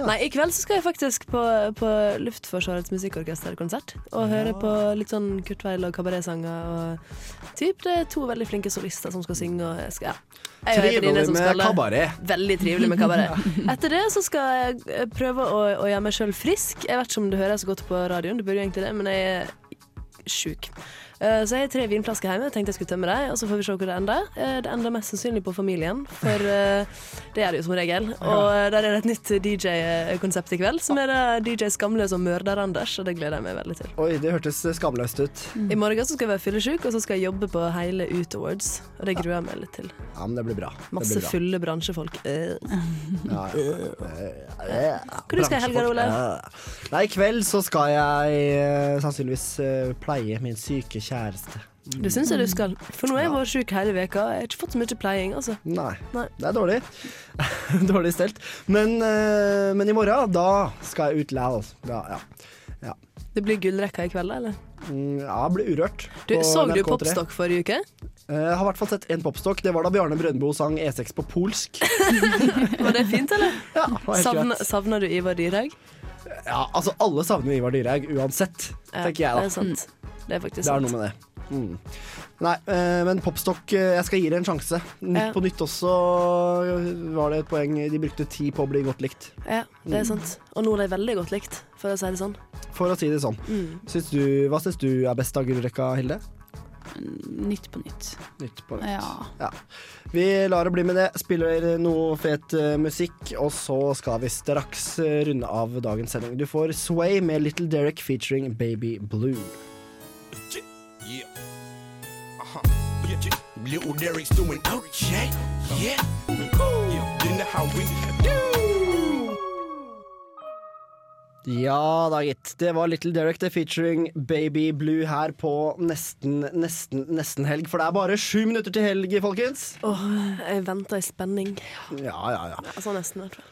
Speaker 2: Nei, i kveld så skal jeg faktisk på, på Luftforsvarets musikkorkesterkonsert. Og høre på litt sånn Kurt Weil og kabaretsanger og typ det er to veldig flinke solister som skal synge og jeg skal, ja. Jeg
Speaker 1: Trivelig med
Speaker 2: skal-
Speaker 1: kabaret.
Speaker 2: Veldig trivelig med kabaret. Etter det så skal jeg prøve å, å gjøre meg sjøl frisk. Jeg vet ikke om det høres så godt på radioen, det burde jo egentlig det, men jeg er sjuk. Eh, Så jeg har tre vinflasker hjemme. Tenkte jeg skulle tømme dem, og så får vi se hvor det ender. Eh, Det ender mest sannsynlig på familien, for eh, det er det jo som regel. Og der er det et nytt DJ-konsept i kveld, som er det DJ Skamløs og Mørder-Anders, og det gleder jeg meg veldig til.
Speaker 1: Oi, det hørtes skamløst ut.
Speaker 2: I morgen så skal jeg være fyllesyk, og så skal jeg jobbe på hele Ut Awards, og det gruer jeg meg litt til.
Speaker 1: Ja, men det blir bra. Det
Speaker 2: Masse
Speaker 1: blir bra.
Speaker 2: fulle bransjefolk.
Speaker 1: Ja.
Speaker 2: Hva du skal i helga. Ole?
Speaker 1: Nei, i kveld så skal jeg sannsynligvis pleie min syke kjæreste.
Speaker 2: Det syns jeg du skal. For nå er jeg vært sjuk hele veka. Jeg har ikke fått så mye pleiing, altså.
Speaker 1: Nei,
Speaker 2: Nei.
Speaker 1: det er dårlig. dårlig stelt. Men, eh, men i morgen, da skal jeg ut lal. Ja, ja. ja.
Speaker 2: Det blir gullrekka i kveld, eller?
Speaker 1: Ja, ja, ble urørt.
Speaker 2: Du, så du
Speaker 1: NRK3.
Speaker 2: Popstock forrige uke?
Speaker 1: Eh, Jeg har i hvert fall sett én popstock. Det var da Bjarne Brøndbo sang E6 på polsk.
Speaker 2: Var det fint, eller?
Speaker 1: Ja, det var helt
Speaker 2: Savna,
Speaker 1: greit.
Speaker 2: savna du Ivar Dyrhaug?
Speaker 1: Ja, altså alle savner Ivar Dyrhaug uansett,
Speaker 2: Ja,
Speaker 1: tenker jeg da.
Speaker 2: det er sant. Det er faktisk sant.
Speaker 1: Det er noe med det. Mm. Nei, eh, men Popstock, eh, jeg skal gi det en sjanse. Nytt
Speaker 2: Ja.
Speaker 1: på nytt også var det et poeng. De brukte tid på å bli godt likt.
Speaker 2: Ja, det er
Speaker 1: Mm.
Speaker 2: sant. Og nå er de veldig godt likt, for å si det sånn.
Speaker 1: For å si det sånn.
Speaker 2: Mm.
Speaker 1: Syns du, hva syns du er best av gullrekka, Hilde?
Speaker 3: Nytt på nytt.
Speaker 1: Nytt på nytt.
Speaker 3: Ja.
Speaker 1: Ja. Vi lar det bli med det. Spiller noe fet eh, musikk, og så skal vi straks eh, runde av dagens sending. Du får Sway med Little Derek featuring Baby Blue.
Speaker 22: Yeah. Uh-huh. Yeah, yeah. Little Derek's doing okay. Yeah. Yeah. You know how we do.
Speaker 1: Ja da, gitt. Det var Little Derek det featuring Baby Blue her på nesten, nesten, nesten helg. For det er bare sju minutter til helg, folkens.
Speaker 2: Åh, jeg venter i spenning.
Speaker 1: Ja, ja, ja.
Speaker 2: Altså nesten, i hvert fall.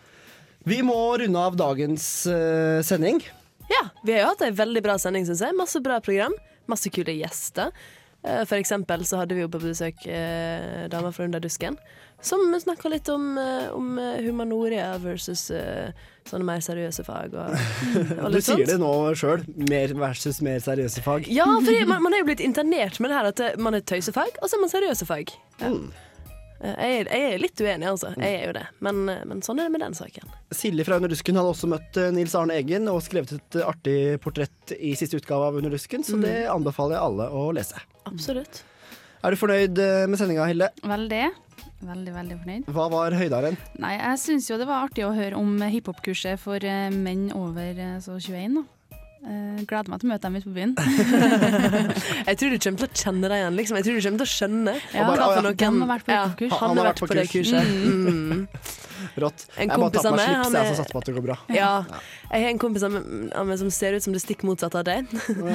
Speaker 1: Vi må runde av dagens uh, sending.
Speaker 2: Ja, vi har jo hatt en veldig bra sending, syns jeg. Masse bra program. Masse kule gjester. Eh, For eksempel så hadde vi jo på besøk eh, damer fra Under dusken, som snakka litt om, eh, om eh, humanoria versus eh, sånne mer seriøse fag. Og, og
Speaker 1: Du sier
Speaker 2: sånt.
Speaker 1: det nå sjøl. Mer versus mer seriøse fag.
Speaker 2: Ja, for man, man er jo blitt internert med det her at man er tøysefag, og så er man seriøse fag. Ja.
Speaker 1: Mm.
Speaker 2: Eh, Jeg, er- jeg er litt uenig, altså. Jeg er jo det. Men, eh, men sånn er det med den saken.
Speaker 1: Silje fra Under Rusken hadde også møtt eh, Nils Arne Eggen og skrevet et artig portrett i siste utgave av Under Rusken, så
Speaker 2: Mm.
Speaker 1: det anbefaler jeg alle å lese.
Speaker 2: Absolutt.
Speaker 1: Er du fornøyd med sendinga, Hilde?
Speaker 3: Veldig. Veldig, veldig fornøyd.
Speaker 1: Hva var høydaren?
Speaker 3: Nei, jeg syns jo det var artig å høre om hiphop-kurset for menn over eh, så 21, da. Eh, gleder meg til å møte dem ute på byen.
Speaker 2: Jeg tror du kommer til å kjenne deg igjen. Liksom. Jeg tror du kommer til å skjønne
Speaker 3: Ja,
Speaker 2: bare, for han
Speaker 3: har vært på
Speaker 2: ja,
Speaker 3: hiphop-kurs.
Speaker 2: Han, har vært på, det kurset. Mm.
Speaker 1: Rått.
Speaker 2: En
Speaker 1: jeg bare
Speaker 2: kompis
Speaker 1: tar på meg
Speaker 2: slipset,
Speaker 1: slips, jeg,
Speaker 2: er-
Speaker 1: så satser på at det går bra.
Speaker 2: Ja. Jeg har en kompis av meg- som ser ut som det stikk motsatte av deg.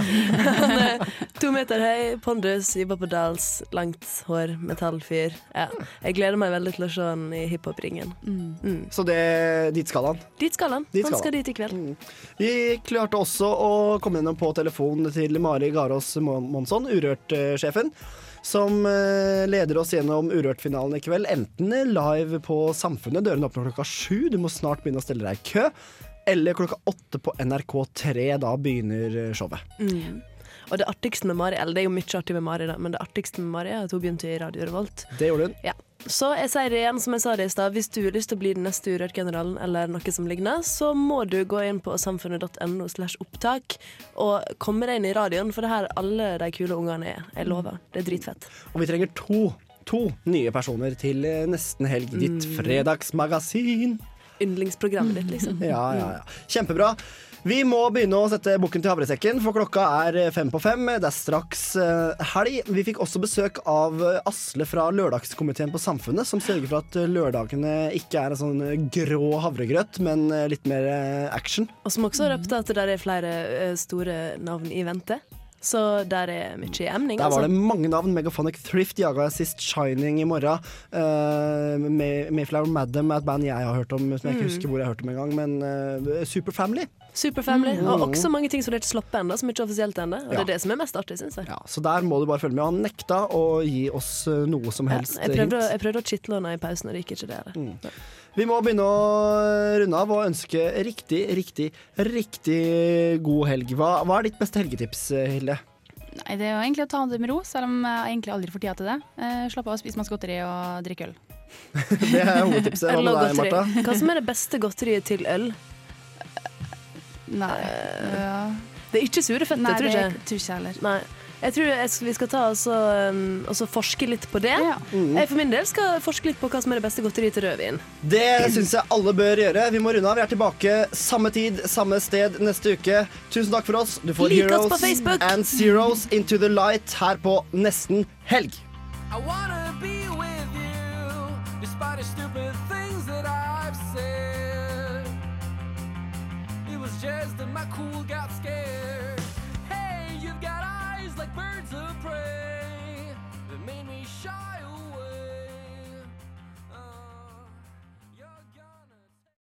Speaker 2: Han er to meter høy, pondus, jobber på Dals, langt hår, metallfyr. Ja. Jeg gleder meg veldig til å se han i hiphop-ringen. Mm.
Speaker 1: Så det, dit skal han.
Speaker 2: Dit skal han.
Speaker 1: Dit
Speaker 2: han
Speaker 1: skal
Speaker 2: skal dit i kveld.
Speaker 1: Vi klarte også å komme gjennom på telefon til Mari Garås Mon- Monsson, Urørt-sjefen, som eh, leder oss gjennom Urørt-finalen i kveld. Enten live på Samfunnet, dørene åpner klokka sju, du må snart begynne å stelle deg i kø. Eller klokka åtte på NRK3, da begynner eh, showet.
Speaker 2: Mm. Og det artigste med Mari, eller det er jo mye artig med Mari, da, men det artigste med Mari er at hun begynte i Radio Revolt.
Speaker 1: Det gjorde hun.
Speaker 2: Ja. Så jeg sier det igjen, som jeg sa det i stad, hvis du har lyst til å bli den neste Urørt-generalen eller noe som ligner, så må du gå inn på samfunnet.no slash opptak og komme deg inn i radioen, for det er her alle de kule ungene er. Jeg lover. Det er dritfett.
Speaker 1: Og vi trenger to, to nye personer til eh, nesten helg, ditt
Speaker 2: Mm.
Speaker 1: fredagsmagasin.
Speaker 2: Yndlingsprogrammet ditt, liksom.
Speaker 1: Ja, ja, ja. Kjempebra. Vi må begynne å sette bukken til havresekken, for klokka er eh, fem på fem. Det er straks eh, helg. Vi fikk også besøk av eh, Asle fra Lørdagskomiteen på Samfunnet, som sørger for at lørdagene ikke er en sånn grå havregrøt, men litt mer action.
Speaker 2: Og som også røpte at det der er flere store navn i vente. Så der er mye emning.
Speaker 1: Der var
Speaker 2: altså.
Speaker 1: det mange navn. Megaphonic Thrift jaga sist Shining i morgen. Uh, Mayflower Madam er et band jeg har hørt om, som jeg ikke
Speaker 2: Mm.
Speaker 1: husker hvor jeg har hørt om engang. Men uh, Superfamily.
Speaker 2: Superfamily.
Speaker 1: Mm.
Speaker 2: Og også mange ting som det er ikke sluppet ennå, som ikke er offisielt ennå. Og det er det som er mest artig, syns jeg.
Speaker 1: Ja, så der må du bare følge med. Han nekta å gi oss eh, noe som helst
Speaker 2: jeg, prøvde, å-
Speaker 1: hint.
Speaker 2: jeg prøvde å chitle henne i pausen, og det gikk ikke det. heller.
Speaker 1: Vi må begynne å runde av og ønske riktig, riktig, riktig god helg. Hva, hva er ditt beste helgetips, eh, Hilde?
Speaker 3: Nei, Det er jo egentlig å ta det med ro, selv om jeg egentlig aldri får tida til det. Eh, slapp av, spis masse godteri og drikk øl.
Speaker 1: Det er hovedtipset. Hva med deg. Martha?
Speaker 2: Hva som er det beste godteriet til øl?
Speaker 3: Nei. Ja.
Speaker 2: Det er ikke sure føtter,
Speaker 3: Nei,
Speaker 2: tror
Speaker 3: det
Speaker 2: jeg
Speaker 3: tror
Speaker 2: ikke.
Speaker 3: heller.
Speaker 2: Nei. Jeg tror jeg, vi skal ta oss og, um, forske litt på det.
Speaker 1: Mm.
Speaker 2: Jeg for min del skal forske litt på hva som er det beste godteriet til rødvin.
Speaker 1: Det syns jeg alle bør gjøre. Vi må runde av. Vi er tilbake samme tid, samme sted neste uke. Tusen takk for oss. Du får
Speaker 2: like
Speaker 1: Heroes and Zeros Into the Light her på nesten helg.
Speaker 20: I wanna be with you, despite the stupid things just that my cool got scared. Hey, you've got eyes like birds of